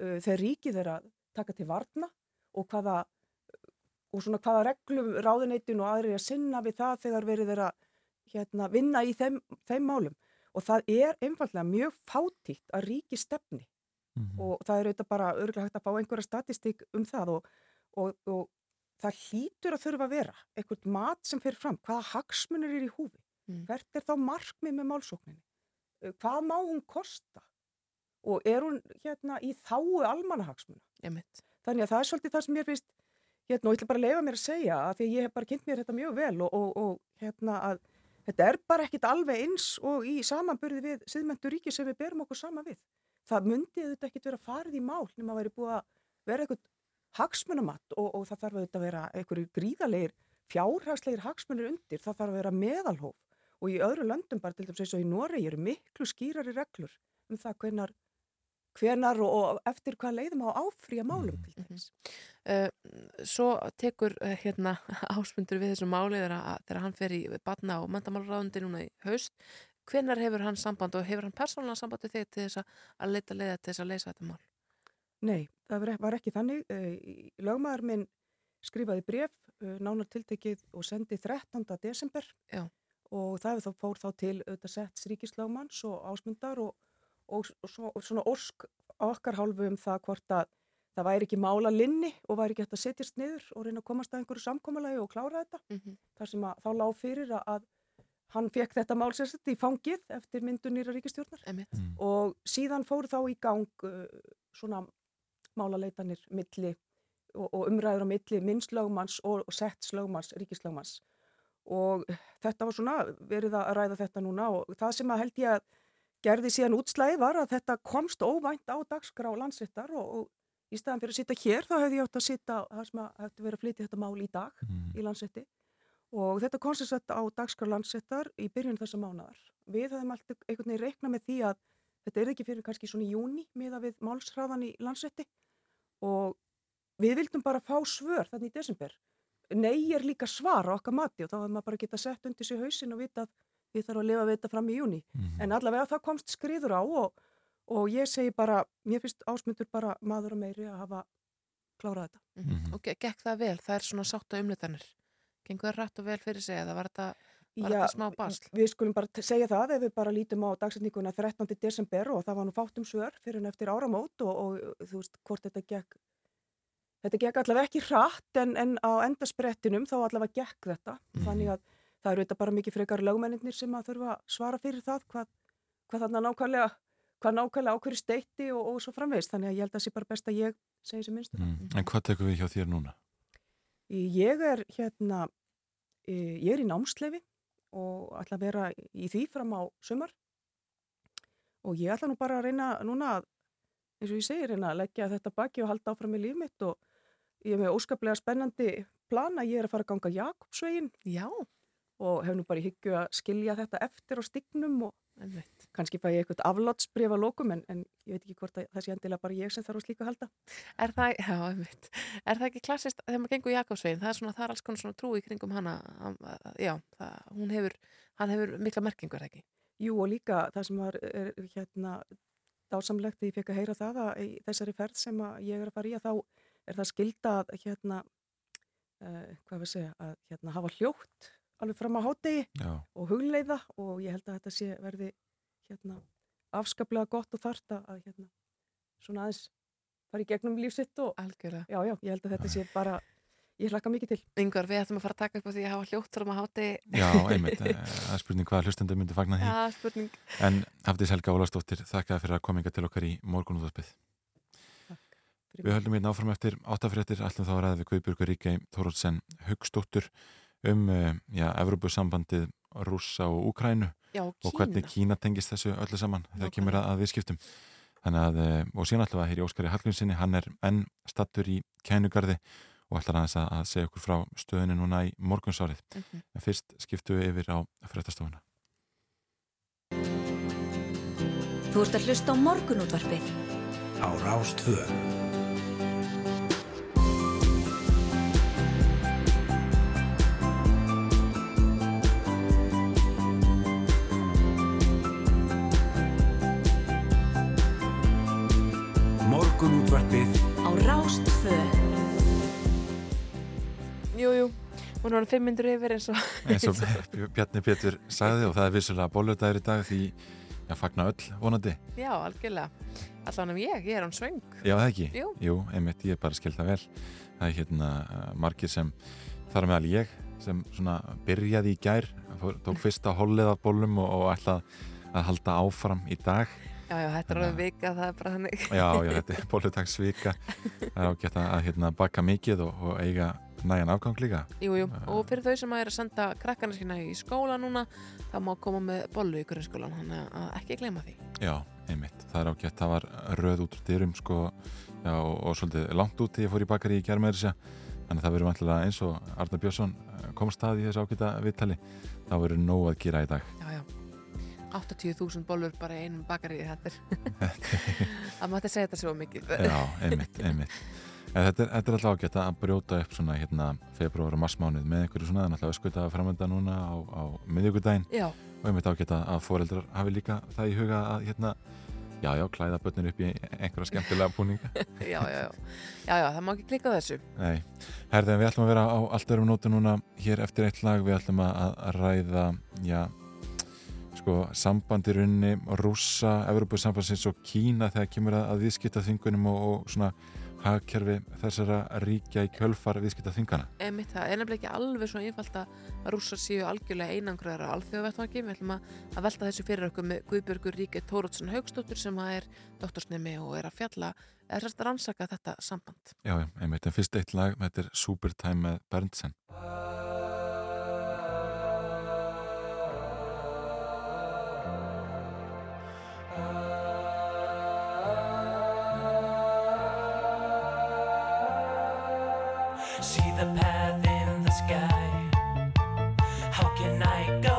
uh, þegar ríkið er að taka til varna og hvaða og svona hvaða reglum ráðuneytin og aðrir að sinna við það þegar verið er að hérna, vinna í þeim, þeim málum og það er einfallega mjög fátítt að ríki stefni Mhm. og það er auðvitað bara örgulega hægt að fá einhverja statistík um það og, og, og það hlýtur að þurfa að vera einhvert mat sem fyrir fram, hvaða hagsmunir er í húfi, Mm. hvert er þá markmið með málsókninni, Uh, hvað má hún kosta og er hún hérna í þáu almannahagsmuna Einmitt. þannig að það er svolítið það sem mér finnst hérna og ég ætla bara að leifa mér að segja að því að ég hef bara kynnt mér þetta mjög vel og, og, og hérna að þetta er bara ekkit alveg eins og í samanburði við siðmentu ríki sem við berum okkur sama við. Það myndi þetta ekkit vera farið í mál nema að væri búið að vera eitthvað hagsmunamatt og, og það þarf að vera einhverju gríðalegir fjárhagslegir hagsmunir undir, það þarf að vera meðalhóf og í öðru löndum bara til dæmis eins og í Noregi eru miklu skýrari reglur um það hvenar, hvenar og, og eftir hvað leiðum á áfrýja málum til dæmis. Uh, svo tekur uh, hérna ásmundur við þessu máli þegar, hann fer í batna og mentamálaráðundi núna í haust. Hvenær hefur hann samband og hefur hann persónulega samband við þig til þess að, leita leiða til þess að leysa þetta mál? Nei, það var- var ekki þannig. Eh, Lögmaður minn skrifaði bref, eh, nánar tiltekið og sendi 13. desember Já. og það þá fór þá til auðvitað setts ríkislögmanns og ásmundar og, og, og, svo, og svona ósk okkar hálfu um það hvort að það væri ekki mála linni og væri ekki hægt að setjast niður og reyna að komast að einhverju samkomalagi og klára þetta. Mhm. Þar sem að þá lág fyrir að, að hann fekk þetta mál sérsett í fangið eftir myndun nýra ríkistjórnar Einmitt. Mm. og síðan fór þá í gang uh, svona málaleitanir milli og, og umræður á milli minnslögmanns og, og settslögmanns, ríkislögmanns og þetta var svona verið að ræða þetta núna og það sem að held ég að gerði síðan útslæði var að þetta komst óvænt á dagskrá landsréttar og, og í staðan fyrir að sitja hér þá hefði ég átt að sitja þar sem að hefði verið að flytja þetta mál í dag Mm. í landsrétti og þetta kom sér sett á dagskrá landsréttar í byrjun þessa mánaðar. Við höfum alltaf einhvern veginn reikna með því að þetta er ekki fyrir kannski svona í júni miða við málsræðan í landsrétti og við vildum bara fá svör þannig í desember. Nei er líka svar á okkar mati og þá hefur maður bara geta sett undir sig hausin og vita að við þarfum að lifa við þetta fram í júni. Mhm. En allavega það komst skriður á og, og ég segi bara, mér finnst ásmundur bara maður og meiri að hafa klárað þetta. Mhm. Og ge- gekk það vel? Það er svona sátt á umlitanir. Gengur það rætt og vel fyrir sig eða var þetta, var Já, þetta smá basl? Við skulum bara segja það ef við bara lítum á dagsetninguna 13. desember og það var nú fátt um svör fyrir en eftir áramót og, og þú veist hvort þetta gekk þetta gekk allavega ekki hratt en, en á endasprettinum þá allavega gekk þetta þannig að það eru þetta bara mikið frekar lögmenninir sem að þurfa að svara fyrir það hvað, hvað þarna nákvæmlega hvað nákvæmlega ákveður steitti og, og svo framvegist þannig að ég held að það sé bara best að ég segi sem minnst um Mm. En hvað tekum við hjá þér núna? Ég er hérna, eh, ég er í námsleifi og ætla að vera í því fram á sumar og ég ætla nú bara að reyna núna, að, eins og ég segi, reyna að leggja þetta baki og halda áfram í líf mitt og ég er með óskaplega spennandi plana, ég er að fara að ganga Jakobsvegin Já. Og hef nú bara í hyggju að skilja þetta eftir á stignum og Einmitt. kannski fæ ég eitthvað aflátsbrif að lókum en, en ég veit ekki hvort að það sé endilega bara ég sem þarf að slíka halda. Er það, já. Er það ekki klassist þegar maður gengur Jakobsvegin, það er svona, það er alls konar svona trú í kringum hana, já, það, hún hefur, hann hefur mikla merkingu, er það ekki? Jú og líka það sem var er, hérna dásamlegt því ég fekk að heyra það að í þessari ferð sem ég er að fara í að þá er það skilda að hérna uh, hvað við segja, að hérna hafa hljótt alveg fram á hátegi og hugleiða og ég held að þetta sé verði hérna afskaplega gott og þart að hérna svona aðeins fara í gegnum lífsitt og Algjörlega. já, já, ég held að þetta sé bara ég hlakka mikið til. Yngvar, við ættum að fara að taka upp á því að hafa hljótt fram að háti. Já, einmitt, það er spurning hvað hlustendur myndi fagna því. Já, spurning. En Hafdís Helga Ólastóttir, þakka fyrir að kominga til okkar í morgunúðarpið. Við höldum hérna áfram eftir áttafréttir, allum þá að ræða við Guðbjörgur Ríkei Þórótsen Hugstóttur um, eh, já, Evrópusambandið Rússa og Úkrænu Já, og hvernig Kína. Tengist þessu öllu saman þegar kemur að, að viðskiptum. Þannig að, eh, og síðan alltaf að hér í Óskari Hallgrímsinni, hann er enn stattur í kænugarði og ætlar aðeins að, að segja okkur frá stöðinu núna í morgunsárið. Mhm. En fyrst skiptu við yfir á fréttastofuna. Þú ert að hlusta á morgunútvarpið. Á Rástvö. Morgunútvarpið Á Rástvö. Jú, jú, hún var fimm myndur yfir eins og... eins og Bjarni Pétur sagði og það er vissulega bóludagir í dag því að fagna öll vonandi. Já, algjörlega. Allan um ég, ég er án svöng. Já, það ekki? Jú. Jú, einmitt, ég er bara skil það vel. Það er hérna uh, margir sem þar meðal ég sem svona byrjaði í gær, fór, tók fyrsta hollið af bólum og, og ætla að halda áfram í dag. Já, já, þetta er alveg vika, það er bara þannig. Já, já, þetta er bóludagsvika. Það er ágætt að, hérna, baka mikið og, og eiga nægan afgang líka. Jú, jú, og fyrir þau sem að er að senda krakkana sína í skóla núna, þá má koma með bollu í grunnskólan, þannig að ekki gleyma því. Já, einmitt. Það er ágætt. Það var röð út úr dyrum sko, já, og, og svolítið langt út þegar ég fór í bakari í gerðmæðurisja. Þannig að það verður eins og Arnar Björnsson eh, komst að í þessu ágæta viðtali. Það verður nóg að gera í dag. Já, já. 80.000 bollur bara í einum bakari, þetta er... Það mátti segja þetta svo mikið. Já, einmitt, einmitt. En þetta er, þetta er alltaf ágætt að brjóta upp svona hérna februar og marsmánuð með einhverju svona, en alltaf öskuta framönda núna á, á miðjögudaginn. Og einmitt ágætt að foreldrar hafi líka það í huga að hérna, já, já, klæða börnir upp í einhverja skemmtilega búninga. já, já, já. Já, já, það má ekki klika þessu. Nei, herðið, við ætlum að vera á allt örum nótu núna hér eftir eitt lag, við ætlum að ræða, já, sko, sambandirunni, rússa, Evropasambandsins og Kína þegar kemur að, viðskipta þingunum og, og svona hagkerfi þessara ríkja í kjölfar viðskipta þingana? Emitt, það er nefnilega ekki alveg svo einfalt að rússar séu algjörlega einangraðar á alþjóðavettvangi. Við ætlum að, velta þessu fyrir okkur með Guðbjörgur Ríkir Tórótsson Haugstóttur sem að er doktorsnemi og er að fjalla, er að rannsaka þetta samband. Já, einmitt, en fyrst eitt lag, þetta er Supertime með Berntsen. The path in the sky. How can I go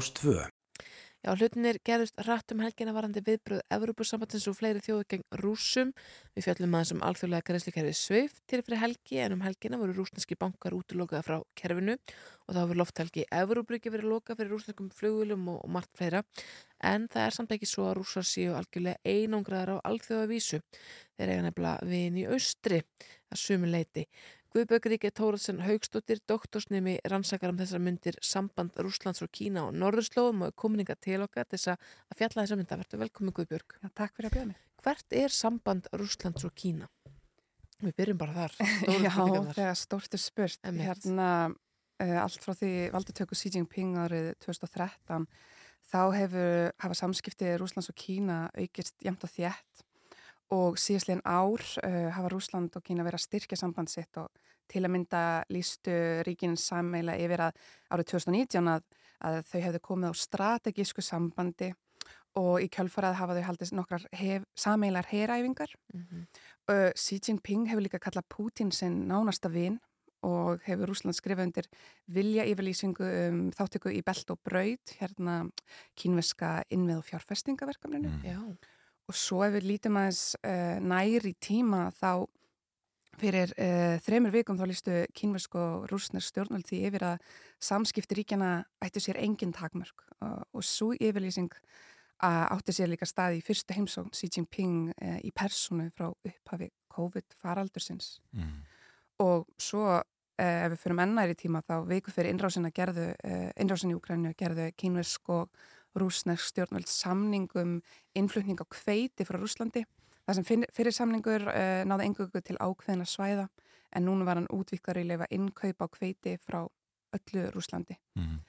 á Rástfö. Já, hlutinir gerðust rætt um helgina varandi viðbröð Evrópusambatins og fleiri þjóðu gegn rúsum. Við fjallum aðeins um alþjóðlega greiðslikerfi SWIFT til fyrir helgi en um helgina voru rúsneski bankar útlokaða frá kerfinu og þá hefur lofthelgi Evróbryggi verið loka fyrir rúsneskum flugulum og, og margt fleira. En það er samt ekki svo að rúsar séu algjörlega einangraðar á alþjóða vísu. Þeir eiga nefnilega vin í austri að sumi leiti. Guðbjörgríki Tóraðsson Haugstóttir, doktorsnemi rannsakar um þessar myndir samband Rúslands og Kína og Norðurslóðum og kominninga til okkar þess að fjalla þessar mynda. Verður velkomin Guðbjörg. Já, takk fyrir að bjóða mig. Hvert er samband Rúslands og Kína? Við byrjum bara þar. Já, stórt er spurt. Einmitt. Hérna, uh, allt frá því valdatöku Xi Jinping árið 2013, þá hefur, hafa samskipti Rúslands og Kína aukist jæmt og þétt og síðastlegin ár uh, hafa Rúsland og Kína verið að styrkja samband sitt og til að mynda lístu ríkin sammeila yfir að árið 2019 að, að þau hefðu komið á strategísku sambandi og í kjölfarað hafa þau haldið nokkrar hef, sameilar heræfingar. Mhm. Uh, Xi Jinping hefur líka kallað Putin sinn nánasta vin og hefur Rúsland skrifað undir vilja yfirlýsingu um þáttöku í belt og braud, hérna kínveska innvið og fjárfestingaverkamninu. Já. Og svo ef við lítum aðeins uh, nær í tíma þá fyrir uh, þremur vikum þá lístu kínvesk og rúsnir stjórnvöld því yfir að samskipti ríkjana ættu sér engin takmörk uh, og svo yfirlýsing átti sér líka staði í fyrstu heimsókn Xi Jinping uh, í personu frá upphafi COVID-faraldursins Mm. og svo eh, ef við fyrir mennæri tíma þá viku fyrir innrásina gerðu, eh, innrásin í Ukrænu gerðu kínversk og rúsnesk stjórnvöld samningum innflutning á kveiti frá Rúslandi. Það sem fyrir, fyrir samningur eh, náði engugu til ákveðina svæða en núna var hann útvíkar í leifa innkaup á kveiti frá öllu Rúslandi. Mhm.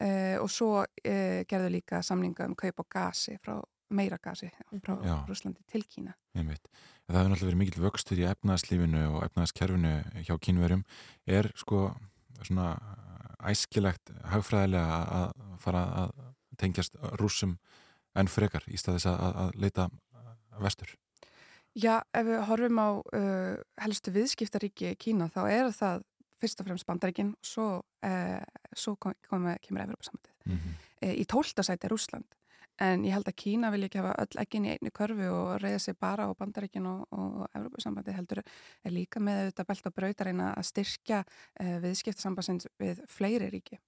Uh, og svo uh, gerðu líka samninga um kaup á gasi frá meira gasi frá Já. Rúslandi til Kína. Það hefur náttúrulega verið mikill vöxtur í efnaðslífinu og efnaðskerfinu hjá kínverjum. Er sko svona æskilegt hagfræðilega að fara að tengjast rússum en frekar í staðis að, að- leita vestur? Já, ef við horfum á uh, helstu viðskiptaríki Kína þá eru það fyrst og fremst bandaríkin og svo, uh, svo kom, kom, kemur Evropasamöndið. Mm -hmm. Í tólta sæti er Rússland en ég held að Kína vilja ekki hafa öll ekkin í einu körfu og reyða sig bara á bandaríkin og, og Evropasambandi heldur er líka með auðvitað belt og brautarina að styrkja uh, viðskiptasambansins við fleiri ríki.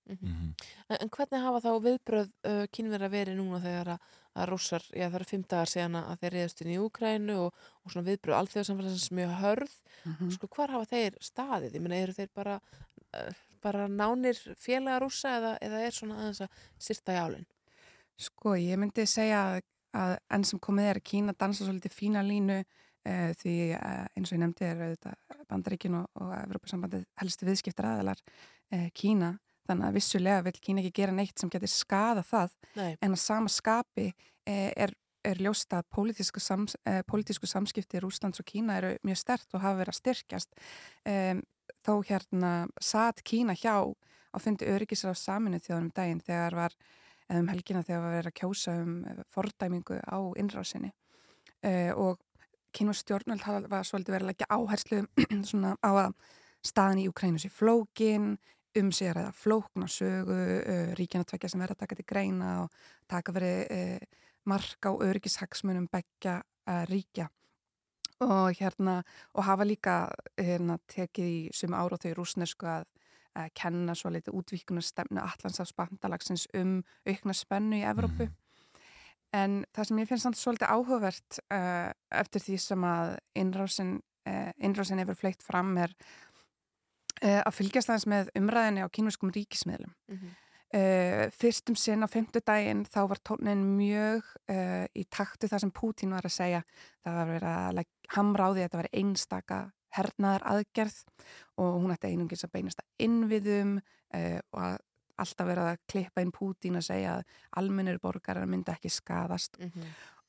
En, en hvernig hafa þá viðbröð uh, kynverða verið núna þegar að, að rússar, já það eru fimm dagar síðan að þeir reyðast inn í Úkrænu og, og svona viðbröð alþjóðsamfélagsins mjög hörð Mhm. sko hvar hafa þeir staðið? Ég meina eru þeir bara, uh, bara nánir félaga rússa eða, eða er svona aðeins að styrta jálinn? Sko, ég myndi segja að, að enn sem komið er að Kína dansa svolítið fína línu uh, því uh, eins og ég nefndi er auðvitað Bandaríkin og, og Evropasambandið helstu viðskiptar aðalar uh, Kína. Þannig að vissulega vil Kína ekki gera neitt sem getur skada það. Nei. en að sama skapi uh, er, er ljóst að pólitísku, sams, uh, pólitísku samskipti Rúslands og Kína eru mjög stert og hafa verið að styrkjast. Um, þó hérna satt Kína hjá á fundi öryggisra á saminu þjóðanum daginn þegar var um helgina þegar var verið að kjósa um eh, fordæmingu á innrásinni. Uh, og hafa- var svolítið verið að leggja áherslu svona á að staðin í Ukrænu sé flókin um sig að ræða flókna sögu uh, ríkjana tvekja sem verið að taka til greina og taka verið uh, mark á örgishagsmunum begja ríkja. Og hérna og hafa líka hérna, tekið í suma ára þau rúsnesku að að kenna svo litið útvíkunar stefnu Allandsafs bandalagsins um aukna spennu í Evrópu. En það sem ég finnst samt svolítið áhugavert uh, eftir því sem að innrásin, uh, innrásin hefur fleitt fram er uh, að fylgjast aðeins með umræðinni á kínverskum ríkismiðlum. Uh, fyrstum sinn á femtudaginn þá var tónin mjög í taktu það sem Pútín var að segja. Það var verið að hamra á því að þetta var einstaka hernaðar aðgerð og hún ætti einungis að beinast að innviðum uh, og að alltaf verið að klippa inn Pútín að segja að almennir borgarar myndi ekki skadast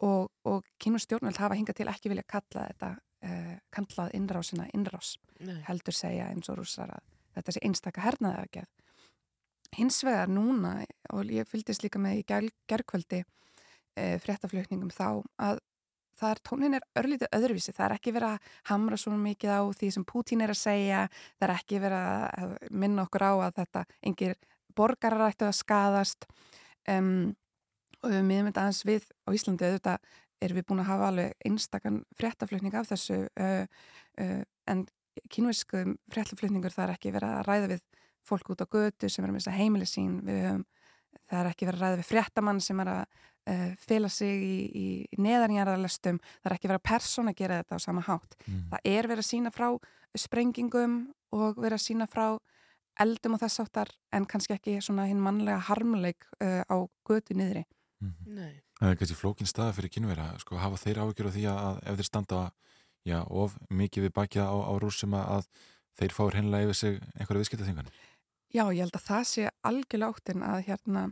og, og kynur stjórnvöld hafa hingað til ekki vilja kalla þetta uh, kallað innrásina innrás Nei. heldur segja eins og rússar að þetta sé einstaka hernaðar aðgerð hins vegar núna og ég fylgdist líka með í ger, gerkvöldi uh, fréttaflutningum þá að það er, tónin er örlítið öðruvísi, það er ekki verið að hamra svo mikið á því sem Pútín er að segja, það er ekki verið að minna okkur á að þetta engir borgarar ættu að skadast um, og við þetta aðeins við á Íslandi. Auðvitað erum við búin að hafa alveg einstakann fréttaflutning af þessu uh, uh, en kínversku fréttaflutningur það er ekki verið að ræða við fólk út á götu sem er að missa heimili sín. Við höfum, það er ekki verið að ræða við fréttamann sem er að uh, fela sig í, í neðanjarðarlestum. Það er ekki verið að persóna gera þetta á sama hátt. Það er verið að sína frá sprengingum og verið að sína frá eldum og þess áttar en kannski ekki svona hinn mannlega harmuleik uh, á götu niðri. Nei. Það er kannski flókin staða fyrir kynvera, sko, hafa þeir áhyggjur af því að ef þeir standa já, of mikið við bakja á, á rússum að þeir fáir hennilega yfir sig einhverja viðskiptaþingan. Já, ég held að það sé algjörlega áttin að hérna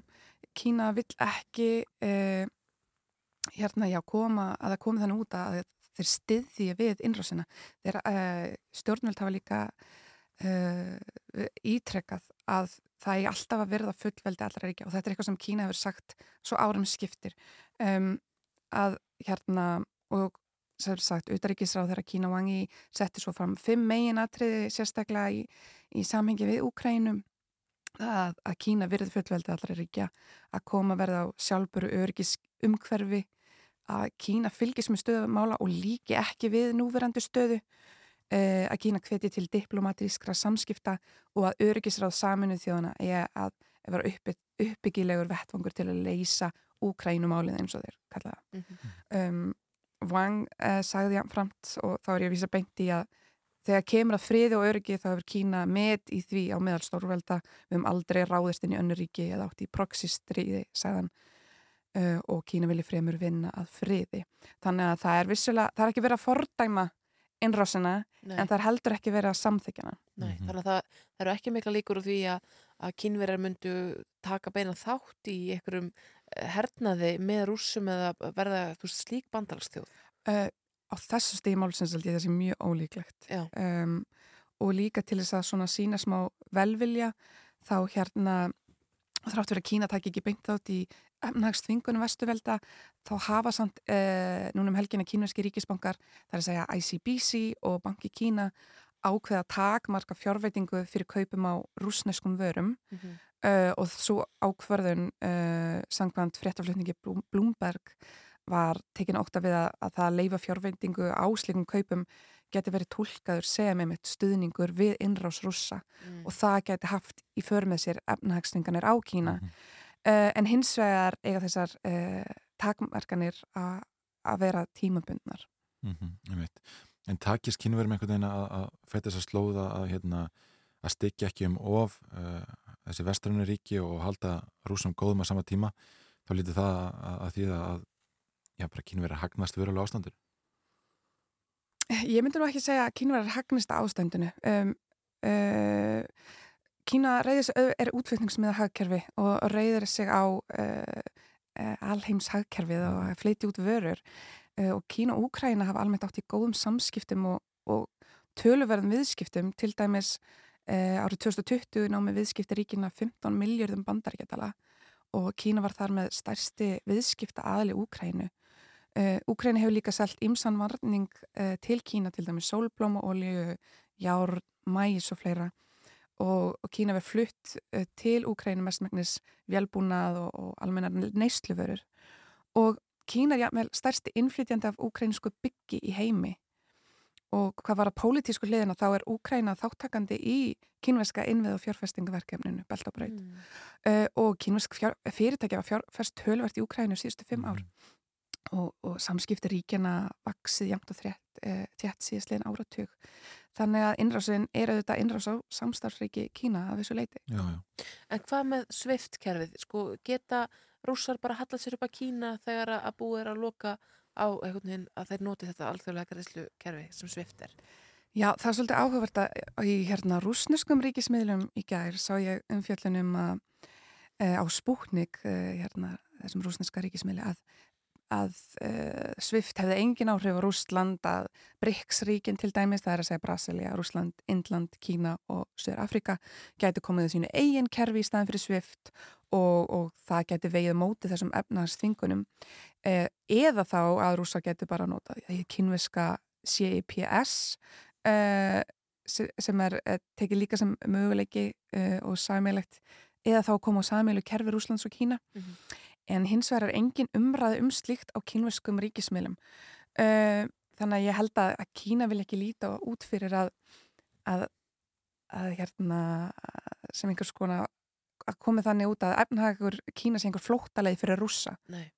Kína vill ekki uh, hérna já koma að það komi þannig út að þeir styðji við innrásina. Þeir uh, stjórnvöld hafa líka uh, ítrekkað að það er alltaf að verða fullveldi allra ríkja og þetta er eitthvað sem Kína hefur sagt svo árum skiptir um, að hérna og sem sagt, utaríkisráð þegar Kína Wangi setti svo fram fimm megin atriði sérstaklega í, í samhengi við Úkrænum að, að Kína virði fullveldi allra ríkja að koma verða á sjálfböru öryggis umhverfi að Kína fylgis með stöðumála og líki ekki við núverandi stöðu uh, að Kína hveti til diplomatískra samskipta og að öryggisráð saminu þjóðana er að vera uppi, uppbyggilegur vettvangur til að leysa Úkrænumálið eins og þeir kalla það. um, Wang uh, sagði hann framt og þá er ég að vísa beint í að þegar kemur að friði og öryggi þá hefur Kína met í því á meðal stórvelda við höfum aldrei ráðist inn í önnur ríki eða átt í proxistriði, sagðan uh, og Kína vilji fremur vinna að friði. Þannig að það er vissulega, það er ekki verið að fordæma innrásina en það er heldur ekki verið að samþykjana. Nei, þannig að það, það eru ekki mikla líkur úr því að, að kínverjar myndu taka beina þátt í einhverjum eh, hernaði með rússum eða verða slík bandalagstjóð. Uh, á þessu stíði málsins held ég þessi mjög ólíklegt. Um, og líka til þess að svona sína smá velvilja þá hérna þráttur að Kína takk ekki beint átt í efnahagsþvingunum vestuvelda þá hafa samt uh, núna um helgina kínverski ríkisbankar það er að segja ICBC og Banki Kína ákveða takmarka fjárveitingu fyrir kaupum á rúsneskum vörum. Mm -hmm. uh, og svo ákverðun uh, sangkvæmt fréttaflutningi Bloomberg var tekin ótt að við að, að það leifa fjárveitingu á slikum kaupum geti verið tólkaður sem einmitt stuðningur við innrás rússa Mm. og það geti haft í för með sér efnahagsninganir á Kína. Uh, en hins vegar eiga þessar uh, takmarkanir að vera tímabundnar. Mm -hmm, en takist kynverðum einhvern veginn að, fæta þess að slóða að, hérna, að styggja ekki um of uh, þessi vestrannu ríki og halda rúsum góðum á sama tíma þá lítið það að, að því að já, bara kynverði hagnast verulega ástandur Ég myndi nú ekki segja að Kína er hagnist ástændinu. Um, uh, Kína reyðis, er útflutningsmiða hagkerfi og reyðir sig á uh, uh, alheims hagkerfið og fleiti út vörur. Uh, og Kína og Úkræna hafa almennt átt í góðum samskiptum og, og töluverðum viðskiptum. Til dæmis uh, árið 2020 námi viðskipti ríkina 15 miljardum bandaríkjadala og Kína var þar með stærsti viðskipta aðli Úkrænu Úkræni hefur líka selt ymsan varning uh, til Kína, til dæmis sólblómaolju, jár, mæs og fleira. Og, og Kína verður flutt uh, til Úkræni mestmægnis velbúnað og, og almennar neysluvörur. Og Kína er jafnvel stærsti innflytjandi af úkrænisku byggi í heimi. Og hvað var að pólitísku hliðina þá er Úkræna þáttakandi í kínverska innvið og fjárfestingaverkefninu Beltabraut Mm. og kínversk fjár, fyrirtækja var fjárfest tölvert í Úkrænu síðustu fimm ár og, og samskipti ríkjana vaksið jæmt og þrétt, e, þétt síðastlegin áratug. Þannig að innrásin er auðvitað innrás á samstarfsríki Kína að þessu leiti. Já, já. En hvað með SWIFT-kerfið? Sko, geta rússar bara hallað sér upp að Kína þegar að búið er að loka á einhvern veginn að þeir noti þetta alþjóðlega greiðslu kerfi sem SWIFT er? Já, það er svolítið áhugavert að í hérna rúsneskum ríkismiðlum í gær sá ég umfjöllunum að e, á Spúknik, e, hérna þessum rúsneska ríkismiðli að að uh, Swift hefði engin áhrif á Rúsland, að BRICS-ríkin til dæmis, það er að segja Brasilia, Rúsland, Indland, Kína og Söður Afrika gæti komið sínu eigin kerfi í staðin fyrir Swift og, og það gæti veið mótið þessum efnaðarsþvingunum eh, eða þá að Rúsa gæti bara nota því kynveska CIPS eh, sem er eh, tekið líka sem möguleiki eh, og sæmilegt eða þá koma á sæmilu kerfi Rúslands og Kína. Mm -hmm en hins vegar er engin umræð um slíkt á kínverskum ríkismiðlum. Uh, þannig að ég held að, að Kína vil ekki líta út fyrir að, að, að hérna, sem einhvers konar að komi þannig út að efnahagur Kína sé einhver flóttalegi fyrir rússa. Nei,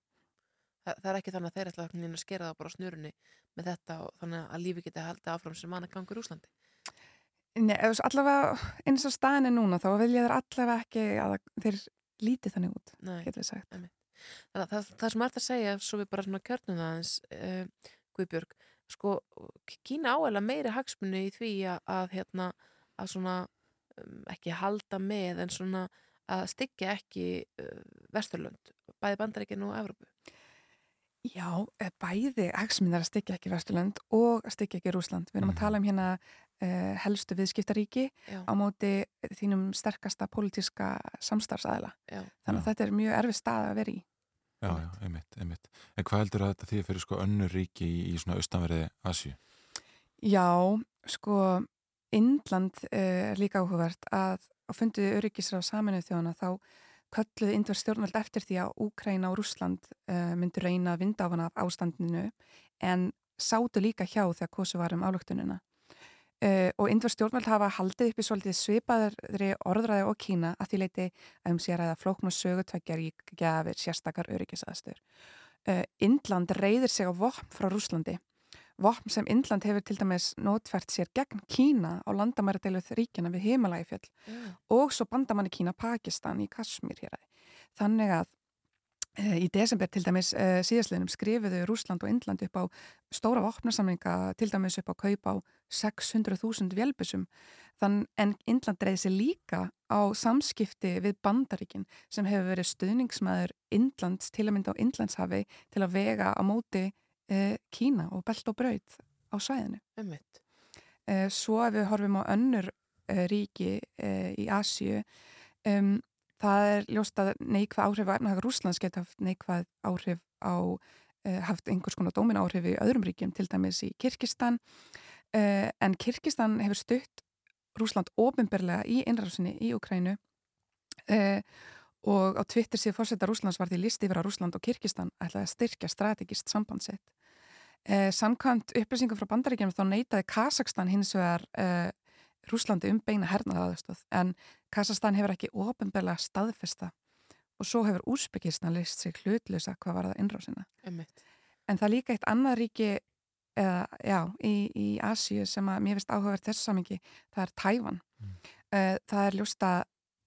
Þa, það er ekki þannig að þeir ætla að skera það bara á snurunni með þetta og þannig að lífi geti haldið áfram sem manna gangur í Úslandi. Nei, allavega eins og staðin er núna þá vil ég þar allavega ekki að þeir lítið þannig út, getur við sagt. Nei. Þannig að það, það sem er að segja, svo við bara svona kjörnum það eins, uh, Guðbjörg, sko, Kína áæla meiri hagsmunni í því að, að hérna, að svona, um, ekki halda með en svona að styggja ekki uh, Vesturlund, bæði bandaríkinu og Evrópu. Já, bæði hagsmunni er að styggja ekki Vesturlund og að styggja ekki Rúsland. Við erum að tala um hérna uh, helstu viðskiptaríki Já. á móti þínum sterkasta pólitíska samstarfsæðila. Þannig að þetta er mjög erfið stað að vera í. Já, já, einmitt, einmitt. En hvað heldur að þetta því fyrir sko önnur ríki í, í svona austanverði Asju? Já, sko Indland uh, er líka áhugavert að á fundiði öryggisra á saminuð þjóðana þá kölluði indvar stjórnveld eftir því að Úkræna og Rúsland uh, myndur reyna að vinda á hana af ástandinu en sátu líka hjá þegar kosu var um álöktunina. Uh, og indvar stjórnveld hafa haldið upp í svolítið svipaðri orðræði og Kína að því leiti að um sér að flókn og sögutvækjar í gafir sérstakar öryggisaðstöður. Uh, Indland reyðir sig á vopn frá Rúslandi. vopn sem Indland hefur til dæmis notfært sér gegn Kína á landamæradeiluð ríkjana við Himalægifjöll Já. og svo bandamanni Kína Pakistan í Kashmir hér. Þannig að í desember til dæmis e, síðastliðnum skrifuðu Rúsland og Indland upp á stóra vopnarsamlinga til dæmis upp á kaup á 600.000 vélbusum þann en Indland reyði sér líka á samskipti við bandaríkin sem hefur verið stuðningsmæður Indlands til að mynda á Indlandshafi til að vega á móti e, Kína og belt og braut á svæðinu. Einmitt. E, svo ef við horfum á önnur e, ríki e, í Asju um, það er ljóst að neikvað áhrif að efnahag Rúslands geta haft neikvað áhrif á e, haft einhvers konar dómin áhrif í öðrum ríkjum til dæmis í Kirkistan e, en Kirkistan hefur stutt Rúsland ofinberlega í innræðsinni í Ukrænu e, og á Twitter síðu fórseta Rúslands var því listi yfir að Rúsland og Kirkistan ætlaði að styrkja strategist sambandsett. Eh, samkvæmt upplýsingum frá bandaríkjum þá neytaði Kazakstan hins vegar eh, Rúslandi um beina hernaðaðastóð en Kazakstan hefur ekki ofinbeglega staðfesta og svo hefur Úsbekistan leist sig hlutlösa hvað var það innrásina. Einmitt. En það er líka eitt annað ríki eða, já, í, í Asíu sem að mér finnst áhugavert þessu samingi, það er Tævan. Mm. Það er ljóst að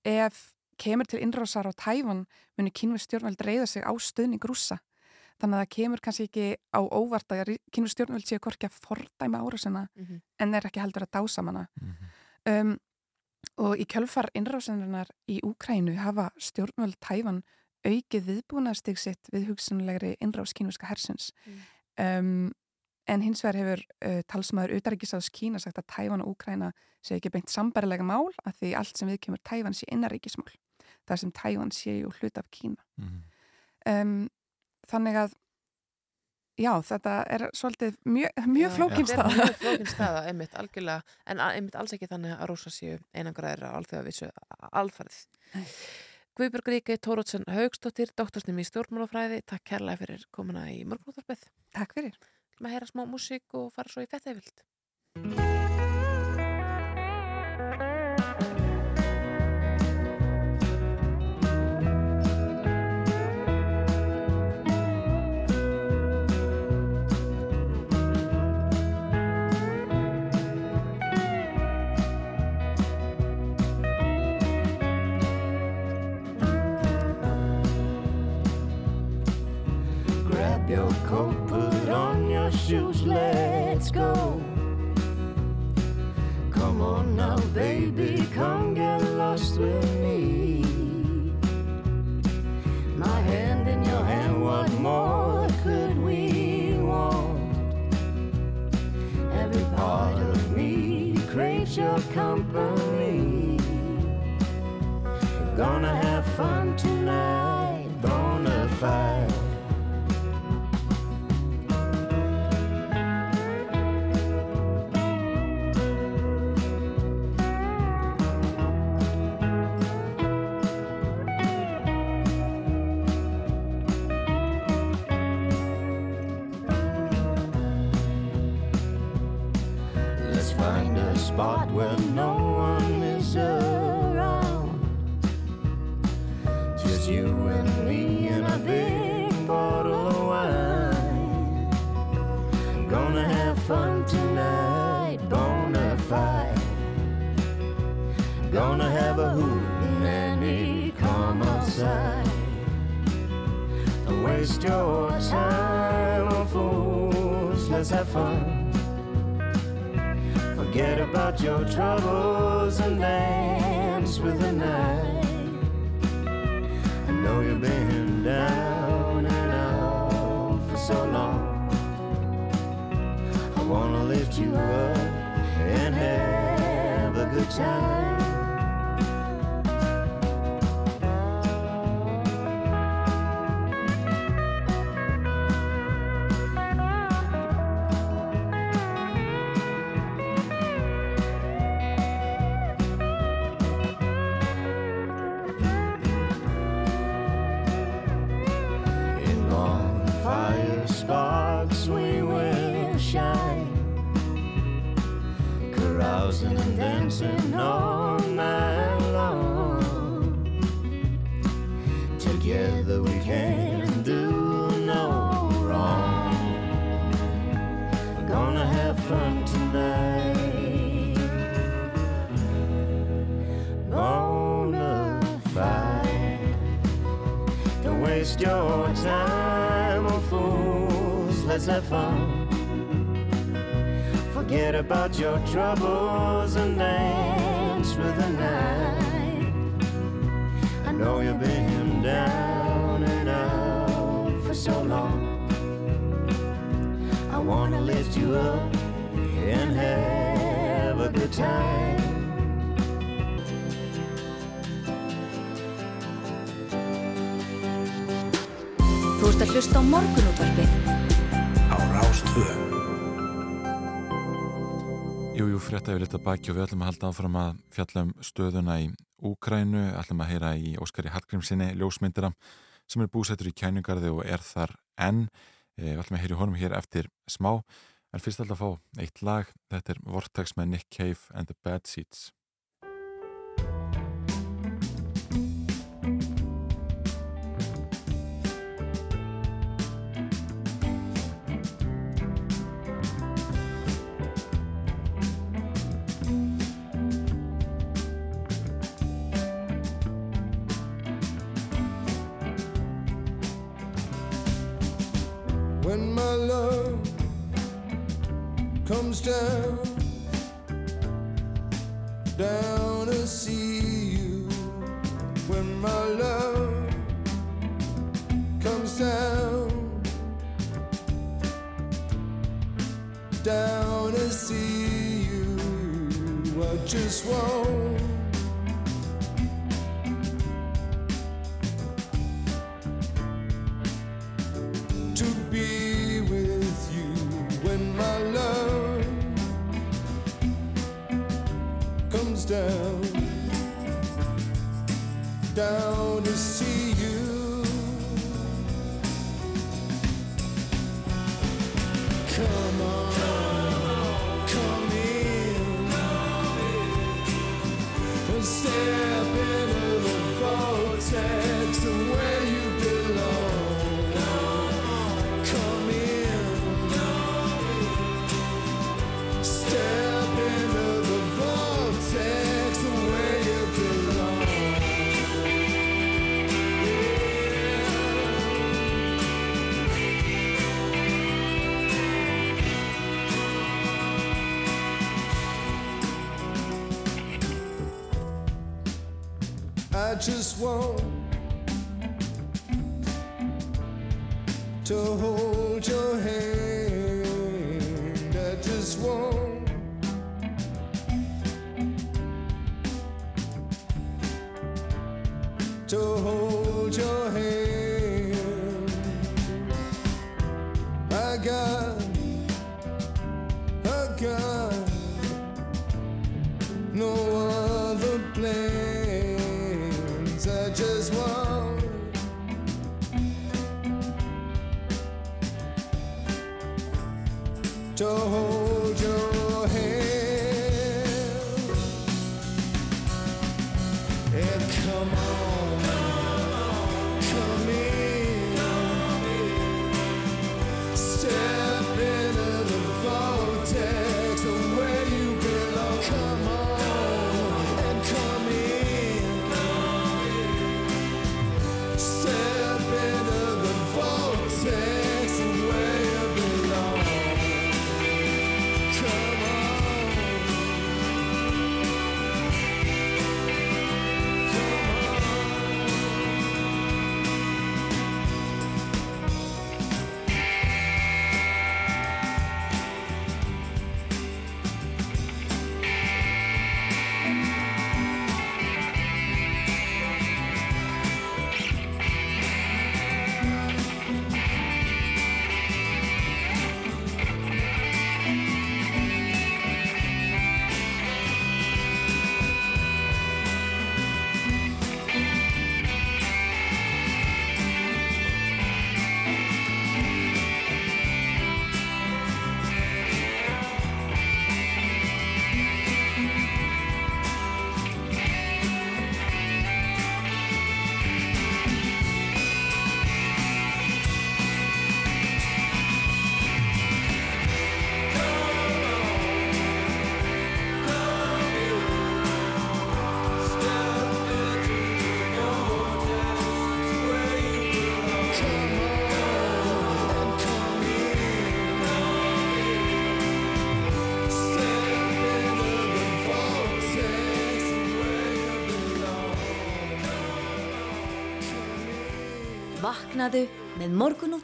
ef kemur til innrásar á Tævan muni kynvið stjórnveld reyða sig á stuðning rúsa. Þannig að það kemur kannski ekki á óvart að kynvið stjórnveld séu korki að fordæma árásina mm -hmm. en er ekki heldur að dása manna. Mm -hmm. um, og í kjölfar innrásarinnar í Úkrænu hafa stjórnveld Tævan aukið viðbúnaðstig sitt við hugsunlegri innrás kynviska hersins. Um, en hins vegar hefur uh, talsmaður utaríkisáðs Kína sagt að Tævan og Úkræna sé ekki beint sambarilega mál að því allt sem við kemur Tævan sé innaríkismál þar sem Tævan sé ju hlut af Kína mm -hmm. um, þannig að já, þetta er svolítið mjög, mjög flókin staða. mjög flókin staða, einmitt, algjörlega. En einmitt alls ekki þannig að rúsa séu einangraðir á alþjóðavísu alfarið. Guðbjörg Ríkei Tórótsen Haugstóttir, doktorsnum í stjórnmálafræði takk kærlega fyrir komuna í morgunúttarpið Takk fyrir. Að heyra smá músík og fara svo í fettæfild. Your coat, put on your shoes, let's go. Come on now, baby, come get lost with me. My hand in your hand, what more could we want? Every part of me craves your company. Gonna have fun tonight, bona fide. Spot where no one is around. Just you and me and a big bottle of wine. Gonna have fun tonight, bona fide. Gonna have a hoot and Annie come outside. Don't waste your time on fools, let's have fun. Forget about your troubles and dance with the night. I know you've been down and out for so long. I wanna lift you up and have a good time. Sparks we will shine, carousing and dancing all night long. Together we can let's have fun. Forget about your troubles and dance for the night. I know you've been down and out for so long. I wanna lift you up and have a good time. Þú ert að hlusta á morgunútvarpið á Rástvö. Jú, jú, frétta yfir þetta baki og við ætlum að halda áfram að fjalla um stöðuna í Úkrænu, ætlum að heyra í Óskari Hallgrímsinni, ljósmyndira sem er búsettur í kæningarði og er þar enn. Eh, Við ætlum að heyra í honum hér eftir smá, en fyrst ætlum að fá eitt lag, þetta er Vortex með Nick Cave and the Bad Seeds. When my love comes down, down to see you. When my love comes down, down to see you. I just want. Down, down just want to hold your hand. I just want to hold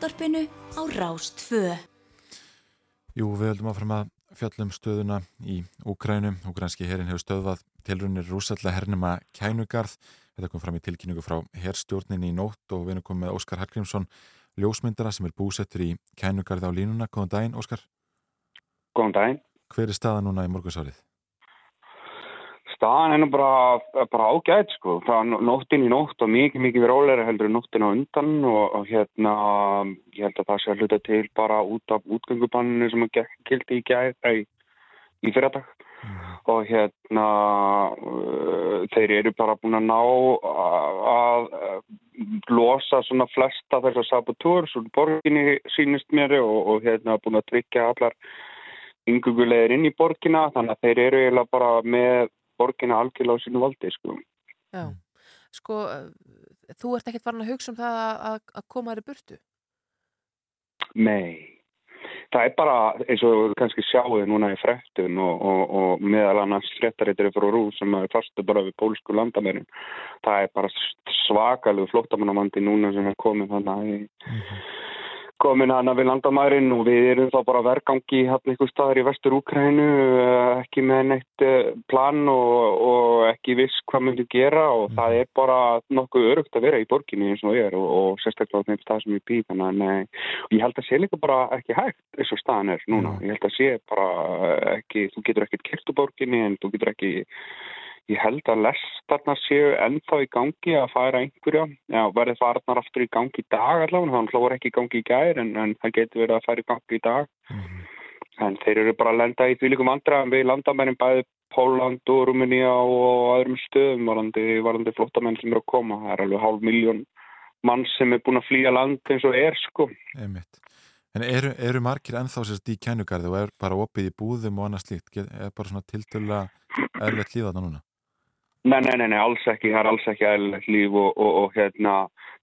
morgunúttarpinu á Rástfö. Jú, við höldum áfram að fjallum stöðuna í Úkrænum. Úkrænski herin hefur stöðvað tilrunir rúsallega hernuma kænugarð. Þetta kom fram í tilkynningu frá herstjórninni í nótt og við erum komið með Óskar Hallgrímsson, ljósmyndara sem er búsettur í kænugarði á línuna. Góðan daginn, Óskar. Góðan daginn. Hver er staða núna í morgunsárið? Staðan er nú bara, bara ágætt sko. Það er nóttin í nótt og mikið, mikið rólega heldur nóttin á undan og, og hérna, ég held að það sé að hluta til bara út af útgöngubanninu sem að gildi í ei, í fyrirdag. Og hérna, uh, þeir eru bara búin að ná að, að losa svona flesta þessar sabotúr, svona borginni sínist mér og, og hérna búin að tryggja allar yngugulegir inn í borgina, þannig að þeir eru eiginlega bara með borgina algjörlega á sínu valdi sko. Já, sko þú ert ekkert farin að hugsa um það að, að koma þér í burtu? Nei, það er bara eins og kannski sjáuði núna í frettun og, og, og meðal annars fréttarittir frá Rú sem er fastu bara við pólsku landamærin það er bara svakalegu flóttamannamandi núna sem er komið þannig í komin hana við landamærin og við erum þá bara vergangi hérna einhver staðar í vestur Úkrænu ekki með neitt plan og, og ekki viss hvað myndi gera og það er bara nokkuð örugt að vera í borginni eins og ég er og, og sérstaklega á þeim stað sem ég býð þannig að nei, ég held að sé líka bara ekki hægt eins og staðan er núna. Ég held að sé bara ekki, þú getur ekkert kert úr borginni en þú getur ekki Ég held að lestarnar séu ennþá í gangi að færa einhverja. Já, verði farnar aftur í gangi í dag allavega, þannig að það ekki í gangi í gær en, en það getur verið að færa í gangi í dag. En þeir eru bara að lenda í því líkum andra við landamærin bæði Póland og Rúmeníja og öðrum stöðum varandi, varandi flottamenn sem eru að koma. Það er alveg hálf miljón mann sem er búin að flýja land eins og er sko. Einmitt. En eru, eru margir ennþá sérst í kennugarði og er bara opið í búðum og annað slíkt? Er bara svona tiltölu eðlert líðana núna? Nei, nei, nei, nei, alls ekki, það er alls ekki eðlilegt líf og, og, og hérna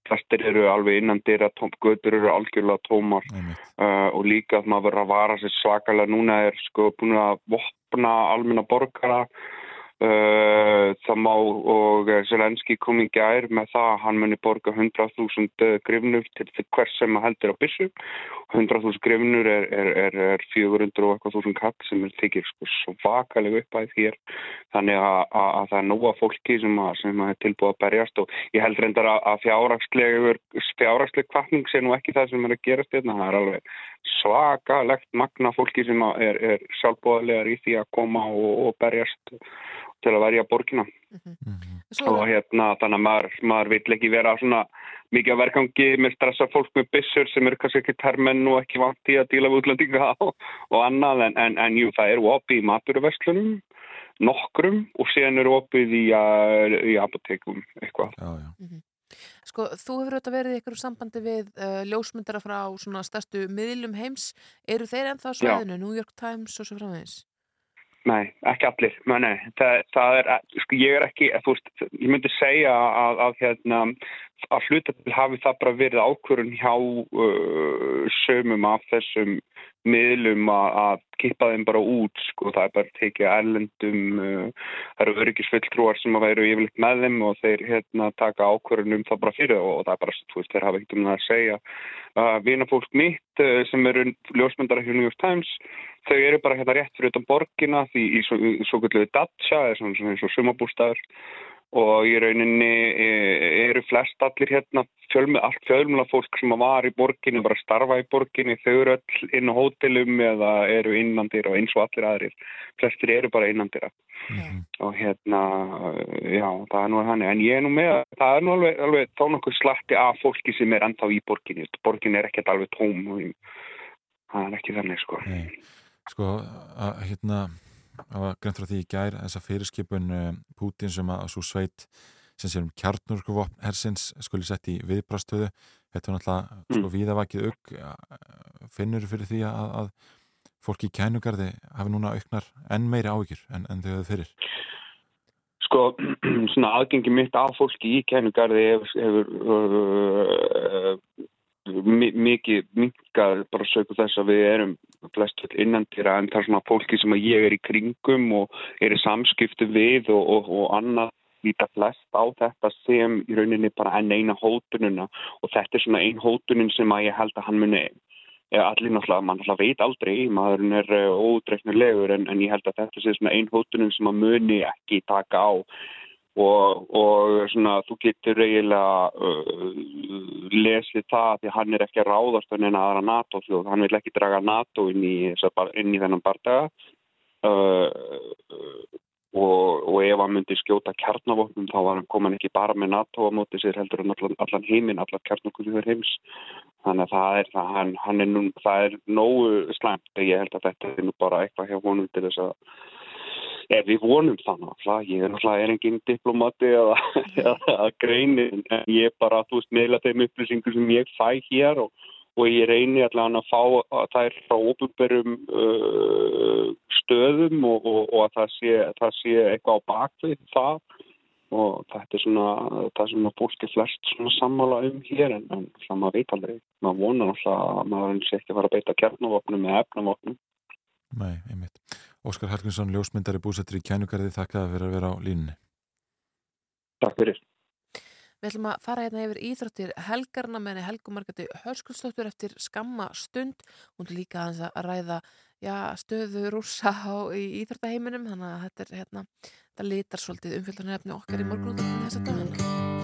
flestir eru alveg innan dyra, götur eru algjörlega tómar. Uh, og líka að maður verður að vara sér svakalega. Núna er sko búin að vopna almenna borgara það má og Zelenski kom í gær með það að hann muni borga 100.000 grifnur til hvers sem að heldur á byssu. 100.000 grifnur er, er, er, er 400 og eitthvað þúsund kall sem er tekið sko svakalega upp að þér. Þannig að, að, að það er nóga fólki sem, að, sem er tilbúið að berjast og ég held reyndar að, fjárraksleg kvartning sé nú ekki það sem er að gerast þetta, það er alveg svakalegt magna fólki sem er sjálfbóðlegar í því að koma og, og berjast til að verja borgina mm -hmm. og hérna þannig að maður, maður vil ekki vera svona mikið að verkangi með stressa fólk með byssur sem eru kannski ekki termenn og ekki vant í að díla við útlendinga og, og annað en, en, en jú, það eru opið í maturverslunum nokkrum og síðan eru opið í, í apotekum eitthvað já, já. Mm -hmm. Sko, þú hefur auðvitað verið í ykkur sambandi við uh, ljósmyndara frá svona stærstu miðlum heims. Eru þeir ennþá svæðinu, New York Times og svo framvegis? Nei, ekki allir. Nei, nei. Það, það er, sko, ég er ekki, veist, ég myndi segja að, að, hérna, að hluta til hafi það bara verið ákvörun hjá uh, sömum af þessum miðlum að, að kippa þeim bara út, sko, það er bara tekið erlendum, uh, það eru öryggisfulltrúar sem að veru yfirleitt með þeim og þeir hérna taka ákvörun um það bara fyrir og, og það er bara, þú veist, þeir hafa ekkert um það að segja. Uh, Vinafólk mitt uh, sem eru ljósmyndara hjá New York Times, þau eru bara hérna rétt fyrir utan borgina því í svo, svo svona, svona eins og sumabústæður og í rauninni eru flest allir hérna fjölmið, allt fjölmjöla fólk sem var í borginni, bara starfa í borginni, þau eru öll inn á hótelum eða eru innandir og eins og allir aðrir. Flestir eru bara innandir mm -hmm. og hérna, já, það er nú hann. En ég er nú með, það er nú alveg, alveg þá nokkuð slatti af fólki sem er ennþá í borginni. Borginni er ekkert alveg tóm það er ekki þannig, sko. Nei, sko, að, hérna það var greint frá því í gær þessa fyrirskipun Putin sem að svo sveit sem sér um kjarnurkuvopn hersins skuli sett í viðbrastöðu þetta var náttúrulega mm. sko víðavakið auk finnur fyrir því að, að fólki í kænugarði hafi núna auknar enn meiri áhyggjur en, en þau hefur fyrir Sko, svona aðgengi mitt af fólki í kænugarði hefur, hefur uh, mikið minkað bara söku þess að við erum flest innandira en það er svona fólki sem ég er í kringum og er í samskiptu við og, og, og annað líta flest á þetta sem í rauninni bara enn eina hótununa og þetta er svona ein hótunin sem að ég held að hann muni allir náttúrulega, mann náttúrulega veit aldrei maðurinn er uh, ódreiknulegur en, en ég held að þetta sé svona ein hótunin sem að muni ekki taka á og, og svona þú getur eiginlega uh, lesið það því hann er ekki að ráðast en eina aðra NATO þjóð, hann vil ekki draga NATO inn í, inn í þennan bardaga. Uh, og, og ef hann myndi skjóta kjarnavopnum þá var hann ekki bara með NATO á móti sér heldur en allan, allan heiminn, allar kjarnakulluður heims. Þannig að það er, það, hann, hann er, nú, það er nógu slæmt ég held að þetta er nú bara eitthvað hjá honum til þess að ef við vonum það náttúrulega, ég er náttúrulega er engin diplomati eða, eða greini en ég bara, þú veist, meila þeim upplýsingur sem ég fæ hér og, og ég reyni allavega að fá að þær frá óbúberum uh, stöðum og, og, og að það sé, það sé eitthvað á bakvið það. Og þetta er svona það sem að fólki flest svona sammála um hér en, en það maður veit aldrei. Maður vonar náttúrulega að maður sé ekki að fara að beita kjarnavopnum eða efnavopnum. Nei, einmitt. Óskar Hallgrímsson, ljósmyndari búsettur í kænugarði, þakka fyrir að vera á línunni. Takk fyrir. Við ætlum að fara hérna yfir íþróttir helgarna með henni Helgumarkati Hörskullstóttur eftir skamma stund. Hún er líka aðeins að ræða já, stöðu rúsa á, íþróttaheiminum þannig að þetta, er, hérna, þetta litar svolítið umfjöldunarefni okkar í morgunúttum þess að dagana.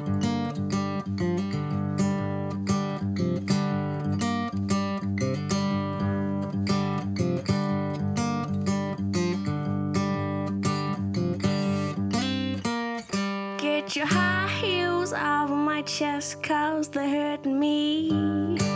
Chest, cause they're hurting me.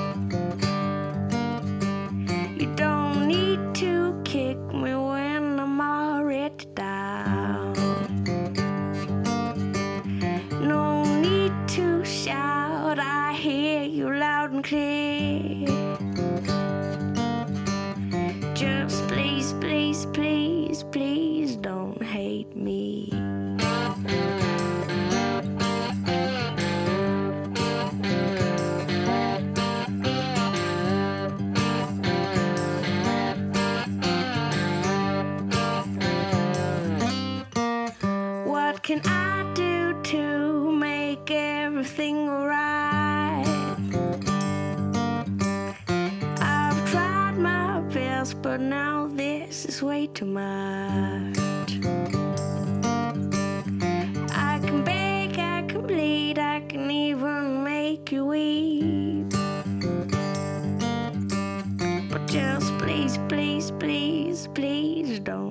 Way too much. I can beg, I can bleed, I can even make you weep. But just please, please, please, please don't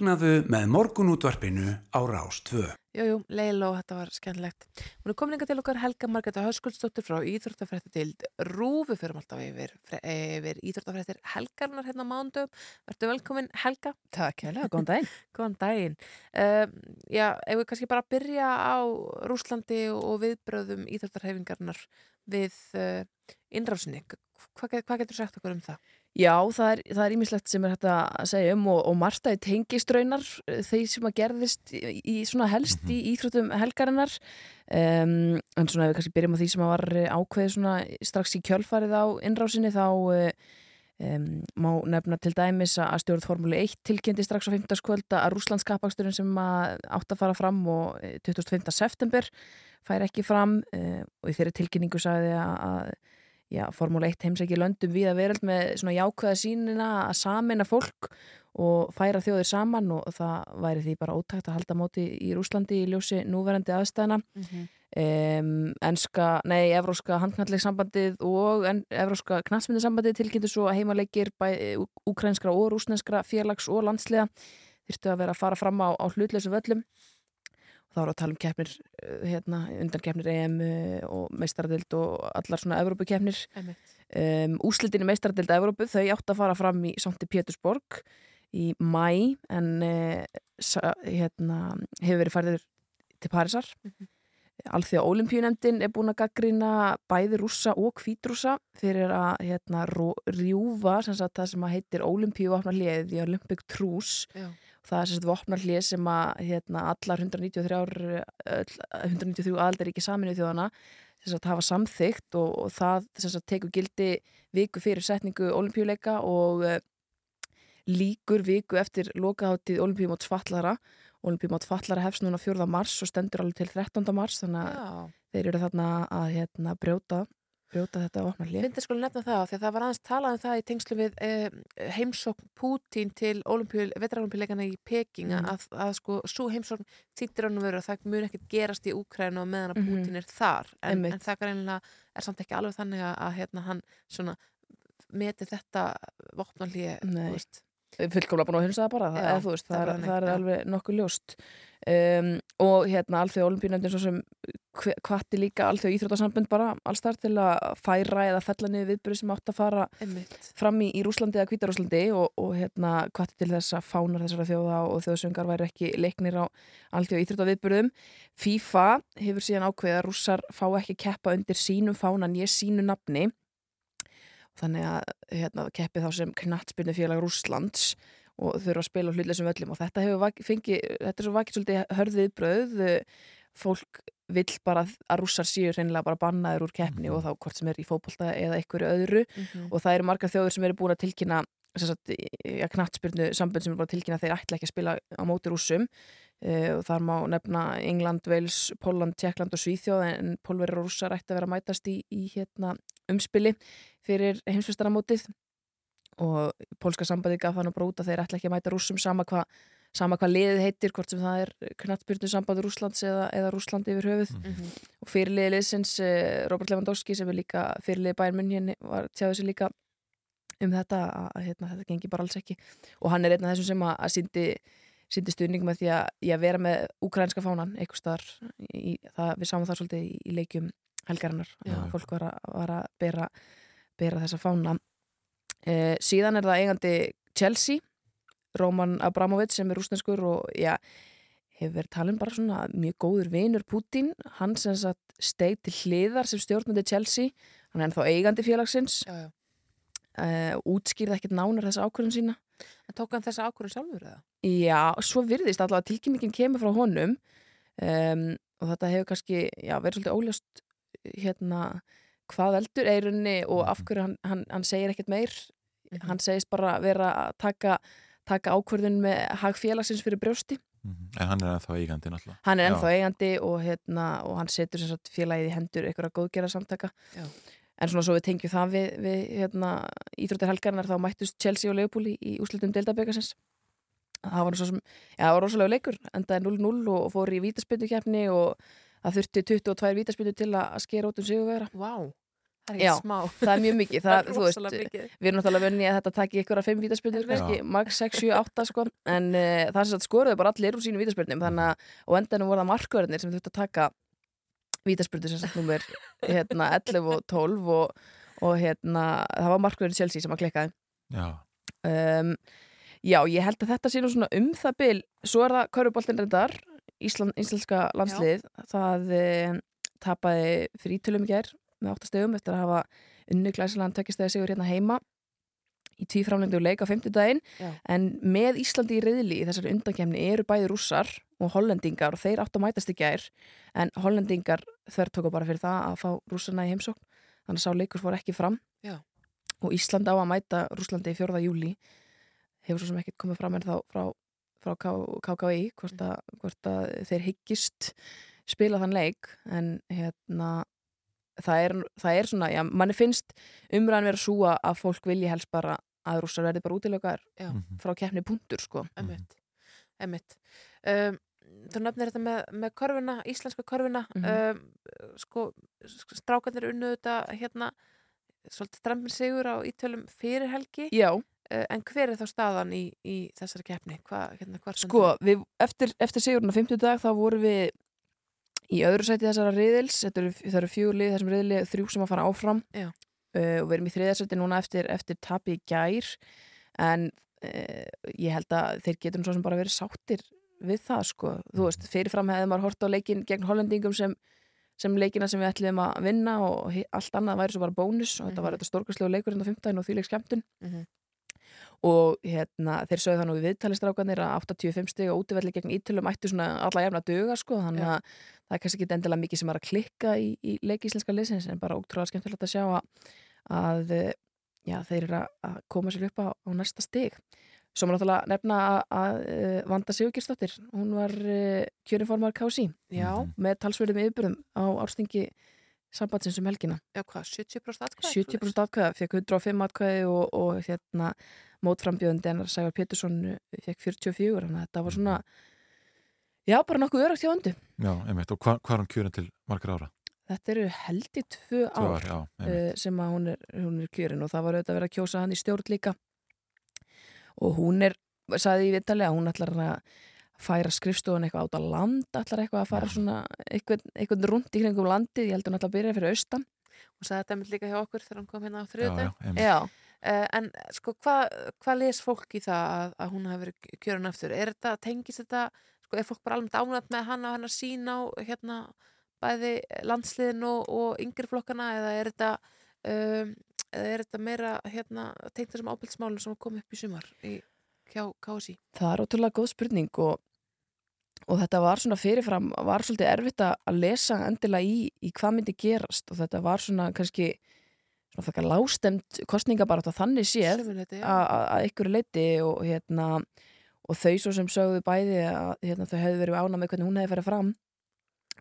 Vaknaðu með morgunútvarpinu á Rástvö. Jú, jú, Leila og þetta var skemmtilegt. Hún er komin inga til okkar Helga Margreta Höskuldsdóttir frá Íþróttafrætti til Rúfi fyrir alltaf yfir, yfir Íþróttafrættir Helgarnar hérna á mándum. Vertu velkomin Helga. Takk hérlega, góðan daginn. góðan daginn. Um, já, ef við kannski bara byrja á Rúslandi og viðbröðum Íþróttarhefingarnar við uh, innrásinni. Hvað, hvað getur sagt okkur um það? Já, það er, ímislegt sem er hægt að segja um og, og Marta er tengistraunar þeir sem að gerðist í, í svona helst í íþróttum helgarinnar um, en svona ef við kannski byrjum á því sem að var ákveðið svona strax í kjölfarið á innrásinni þá Um, má nefna til dæmis að stjórn Formúli 1 tilkynnti strax á 15. kvölda að Rúslandskapaksturinn sem að átt að fara fram og eh, 25. september fær ekki fram uh, og í þeirri tilkynningu sagði að, að já, Formúli 1 heimsæki löndum við að veröld með svona jákvæða sínina að samina fólk og færa þjóðir saman og það væri því bara ótækt að halda móti í Rúslandi í ljósi núverandi aðstæðina Mhm. Um, enska, nei, evróska handknalleg sambandið og en, evróska knatsmyndi sambandið tilkynntu svo að heimaleikir bæ, ukrainskra og rúsnenskra félags og landsliða þyrftu að vera að fara fram á, á hlutleysu völlum þá eru að tala um keppnir uh, hérna, undan keppnir EM uh, og meistaradild og allar svona Evrópukeppnir Einmitt. um, úslitin í meistaradild Evrópu þau átt að fara fram í Sankti Pétursborg í mæ en sa, hérna, hefur verið færður til Parísar Mhm. Alþjóða Ólimpíunemdin er búin að gaggrina bæði rússa og kvítrússa fyrir að hérna, rjúfa sem sagt, það sem að heitir Ólimpíu vopna hlið í Olympic Truce Já. Það er sem sagt vopna hlið sem að hérna, allar 193, ár- öll, 193 aðaldaríki saminu þjóðana sem sagt hafa samþygt og, og það sem sagt tekur gildi viku fyrir setningu Ólimpíuleika og uh, líkur viku eftir lokaháttið Ólimpíumóts fallara Ólimpíumót fallara hefst núna 4. mars og stendur alveg til 13. mars þannig að Já. þeir eru þarna að hérna, brjóta, brjóta þetta vopna hlið Fyndi sko nefna það því að það var aðeins talað um það í tengslu við eh, heimsókn Pútín til vetrarolimpíuleikana í Peking Mhm. að, að sko svo heimsókn þýttir að vera að það mun ekkert gerast í Úkrænu og meðan að Mhm. Pútín er þar en, en það greinlega er samt ekki alveg þannig að, að hérna, hann svona meti þetta vopnalíi Nei. Fullkomlega búin að hunsa það bara það, Já, þú veist, það það, er það er alveg nokkuð ljóst. Um, og hérna alþjóð olimpíunendin svo sem hvati líka alþjóð íþrótasambund bara alls þar til að færa eða fella niður viðbyrði sem átt að fara Einmitt. fram í, í Rúslandi eða Hvítarúslandi og, og hérna hvati til þess að fánar þessara þjóða og þjóðsöngar væri ekki leiknir á alþjóð íþrótaviðbyrðum FIFA hefur síðan ákveðið að rússar fá ekki keppa undir sínum fánan ég sínu nafni þannig að hérna, keppi þá sem knattspyrnu félag Rússlands og þurfa að spila hlutleysum völlum. Og þetta hefur fengið, þetta er svo vakið svolítið hörðið bröð fólk vill bara að rússar séu reynilega bara bannaður úr keppni og þá hvort sem er í fótbolta eða einhverju öðru. Mhm. og það eru margar þjóður sem eru búin að tilkynna ja, knattspyrnu sambönd sem eru bara að tilkynna að þeir ætla ekki að spila á móti rússum og þar má nefna England, Wales, Polland, Tjekkland og Svíþjóð en pólverið og rússar ætti að vera að mætast í, í hérna, umspili fyrir heimsfestaramótið og pólska sambandi gaf þannig bara út að þeir ætla ekki að mæta rússum sama hvað sama hvað liðið heitir, hvort sem það er knattbyrnu sambandi Rússlands eða, eða Rússlandi yfir höfuð. Mhm. og fyrirliðið liðsins eh, Robert Lewandowski sem er líka fyrirliðið bæinn munn hérna var tjáðu sér líka um þetta að, að hérna, þetta gengi bara alls ekki. Og hann er einn af þessum sem að, að síndi, síndi stuðning með því að, að vera með úkrænska fánan í, það, við sáum það svolítið í, í leikjum helgarinnar að fólk var að, var að bera, bera þessa fána. Eh, síðan er það eigandi Chelsea Roman Abramovich sem er rúsneskur og já, hefur verið talin bara svona mjög góður vinur Putin. Hann sem sagt steig til hliðar sem stjórnandi Chelsea, hann er ennþá eigandi félagsins. Já, já. Uh, útskýrði ekkert nánar þessa ákvörðun sína En tók hann þessa ákvörðun sjálfur eða? Já, svo virðist allavega að tilkynningin kemur frá honum um, og þetta hefur kannski já, verið svolítið óljóst hérna hvað eldur eirunni og af hverju hann, hann, hann segir ekkert meir hann segist bara vera að taka, taka ákvörðun með hagfélagsins fyrir brjósti En hann er ennþá eigandi náttúrulega. hann er Já. ennþá eigandi og, hérna, og hann setur sem sagt félagið í hendur einhverja góðgerða samtaka Já. En svona svo við tengjum það við, við hérna, íþróttar helgarnar þá mættust Chelsea og Leopold í, í úslitum deildaböggasins það var sem, já það var rosalega leikur. Endaði 0-0 og fór í vítaspyndukeppni og það þurfti 22 vítaspyndu til að að skera út um sigurvera Vá, það er Já, ekki smá. það er mjög mikið. Það það, er þú veist, rosalega mikið. við erum náttúrulega vönni að þetta taki ykkur að 5 vítaspyndur Já. kannski, max 6, 7, 8 sko. En uh, það sem sagt skoruðu bara allir úr sínum vítaspynnum þannig að, og endanum voru það markverðinir sem þurfti að taka vítaspyndur sem sagt nummer hérna 11 og 12 og, og hérna, það var markverðin Chelsea sem að klikkaði. Já. um, Já, ég held að þetta sé nú svona um það bil, svo er það Köruboltin reyndar, Ísland, íslenska landslið, það e, tapaði fyrir ítölum í gær með 8 stegum eftir að hafa unnu glæsilegan tökkistegi sigur hérna heima í tvíframlendu leik á 50 daginn Já. en með Íslandi í reyðli í þessari undankemni eru bæði rússar og hollendingar og þeir áttu að mætast í gær en hollendingar þver tóku bara fyrir það að fá rússarna í heimsókn þannig að sá leikur fór ekki fram Já. og Ísland á að mæta Rúslandi í 4. júli hefur svo sem ekkert komið fram en þá frá, frá KKI hvort að, hvort að þeir hyggist spila þann leik en hérna það er, það er svona, já, manni finnst umræðan vera svo að fólk vilji helst bara að rússar verði bara útilegar Já. frá keppni punktur sko Emmitt, emmitt. Um, þú nefnir þetta með, með körfuna, íslenska körfuna, Mhm. um, sko, sk- strákarnir unnu þetta hérna, svolítið drömmin sigur á ítölum fyrir helgi. Já. Uh, en hver er þá staðan í, í þessari keppni? Hva, hérna, hvar Sko, við, eftir, eftir sigurinn á 50 dag þá vorum við í öðru sæti þessara riðils, þetta eru, það eru fjögur lið þessum riðli, þrjú sem að fara áfram Já. Uh, og við erum í þriðja sæti núna eftir, eftir tapi í gær. En uh, ég held að þeir getur svo sem bara verið sáttir við það sko, þú veist, fyrirfram hefði maður hort á leikin gegn hollendingum sem sem leikina sem við ætlum að vinna og allt annað væri svo bara bónus og þetta var þetta stórkastlegu leikur hérna á 15 og þvíleik skemmtun. Mhm. og hérna, þeir sögðu þannig við viðtalistrákanir að 85 stig og útivelli gegn ítölum ættu svona alla jafna duga sko, þannig að það er kannski ekki endilega mikið sem er að klikka í, í leiki íslenska liðsins en bara ótrúlega skemmtilegt að sjá að, að eh, já, þeir eru að- koma sér upp á, á næsta stig Svo maður náttúrulega nefna að, að eh, Vanda Sigurgjersdóttir, hún var uh, kjörinformar Já. með talsverðum yfirbyrðum á árstingi sambandsins um helgina. Já, hvað, 70% atkvæði? 70% atkvæða, fekk 105 atkvæði og, og hérna mótframbjöðundi hennar Sævar Pétursson eh, fekk 44, þannig að þetta var svona já, bara nokkuð örugt hjá öndu. Já, einmitt, og hva, hvað er hún kjörin til margar ára? Þetta eru held í tvö ár, já, uh, sem að hún er, hún er kjörin og það var auðvitað að vera að kjósa hann í stjórn líka og hún er, sagði í vittali að hún ætlar að færa skrifstofun eitthvað át á land, ætlar eitthvað að fara svona eitthvað, eitthvað rúnt í kringum landið, ég held að hún ætlar að byrja fyrir austan. Hún sagði þetta með líka hjá okkur þegar hún kom hérna á Já, já. Já. Uh, en sko, hvað hva les fólk í það að, að hún hafi verið kjörun aftur? Er þetta, tengist þetta, sko, er fólk bara almennt ánægt með hana og hennar sín á hérna bæði landsliðin og, og yngri flokkana eða er þetta um, eða er þetta meira hérna tengt þessum ábyrgsmálum sem kom upp í sumar í, hjá KSI? Það er ótrúlega góð spurning og, og þetta var svona fyrirfram, var svolítið erfitt að lesa endilega í, í hvað myndi gerast og þetta var svona kannski svona þakkar lástemt kostningabarátt að þannig séð að ykkur leiti og hérna og þau svo sem sögðu bæði að hérna, þau hefðu verið ána með hvernig hún hefði farið fram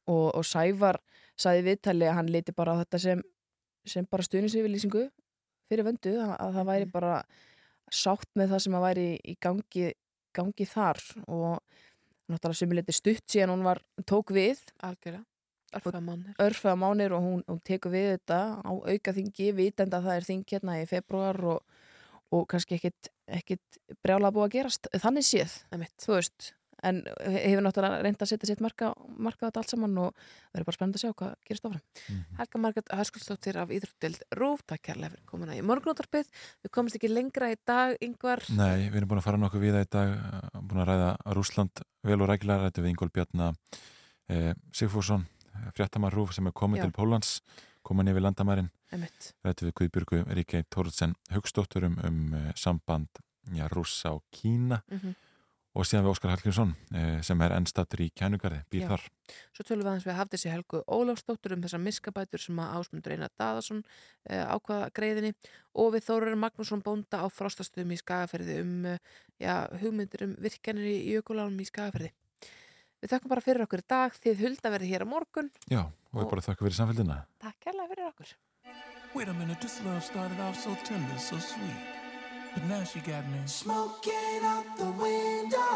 og, og Sævar sagði viðtali að hann leiti bara á þetta sem, sem bara stuðnisýfylýsingu fyrir vöndu, að, að það væri bara sátt með það sem að væri í gangi, gangi þar og náttúrulega sem leiti stutt síðan hún var, tók við. Mánir örfæða mánir og hún, hún tekur við þetta á auka þingi, vitenda að það er þing hérna í februar og, og kannski ekkit, ekkit brjála búið að gerast þannig séð, þú veist. En hefur náttúrulega reynd að setja sitt marka, marka á þetta allt saman og það er bara spennandi að sjá hvað gerist áfram. Helga Margrét Höskuldsdóttir af Íþróttdeild Rúf, takk kærlega fyrir komuna í morgunúttarpið við komumst ekki lengra í dag, yngvar Nei, við erum búin að fara nokkuð við það í dag uh, búin að ræða Rúsland vel og rækilega rættu við Ingól Bjarna eh, Sigfússon, fréttamar Rúf sem er komið Já. til Pólans, komin yfir landamærin rættu við Guðbjörgu Ríkei Tóruðsen Hugstóttur um, um eh, samband já, Rússa og Kína Mhm. og síðan við Óskar Hallgrímsson eh, sem er ennstattur í Kænugarði, Já. þar Svo tölum við aðeins við hafði sér Helgu Ólafsdóttur um þessar miskabætur sem að Ásmundur Einar Daðarsson uh, ákvaða greiðinni og við Þórur Magnússon bónda á frostastöðum í Skagaferði um já, hugmyndir um virkjanir í jökulánum í Skagaferði. Við þakkum bara fyrir okkur í dag þið hulda verði hér á morgun. Já, og við bara þakka fyrir samfélgina Takk kærlega fyrir okkur. Wait a minute, this love started off so tender, so sweet. But now she got me smoking out the window.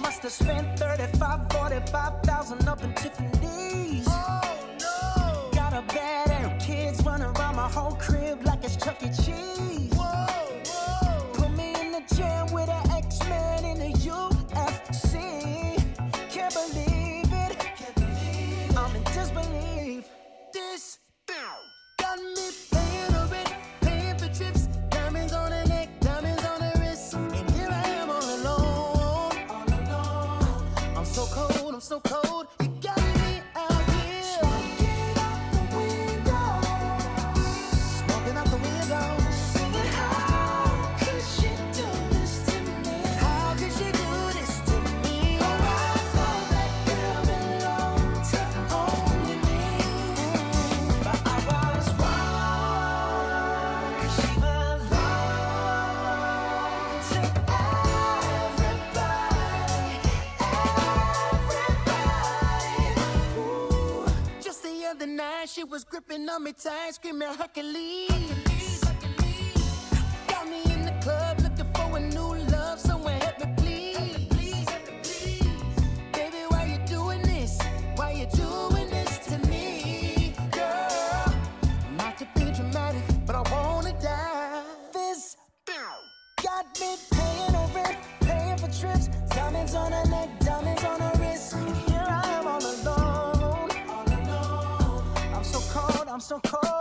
Must have spent 35, 45,000 up in Tiffany's. Oh no! Got a bad and kids running around my whole crib like it's Chuck E. Cheese. So cold. shit was gripping on me tight, screaming Hercules. don't call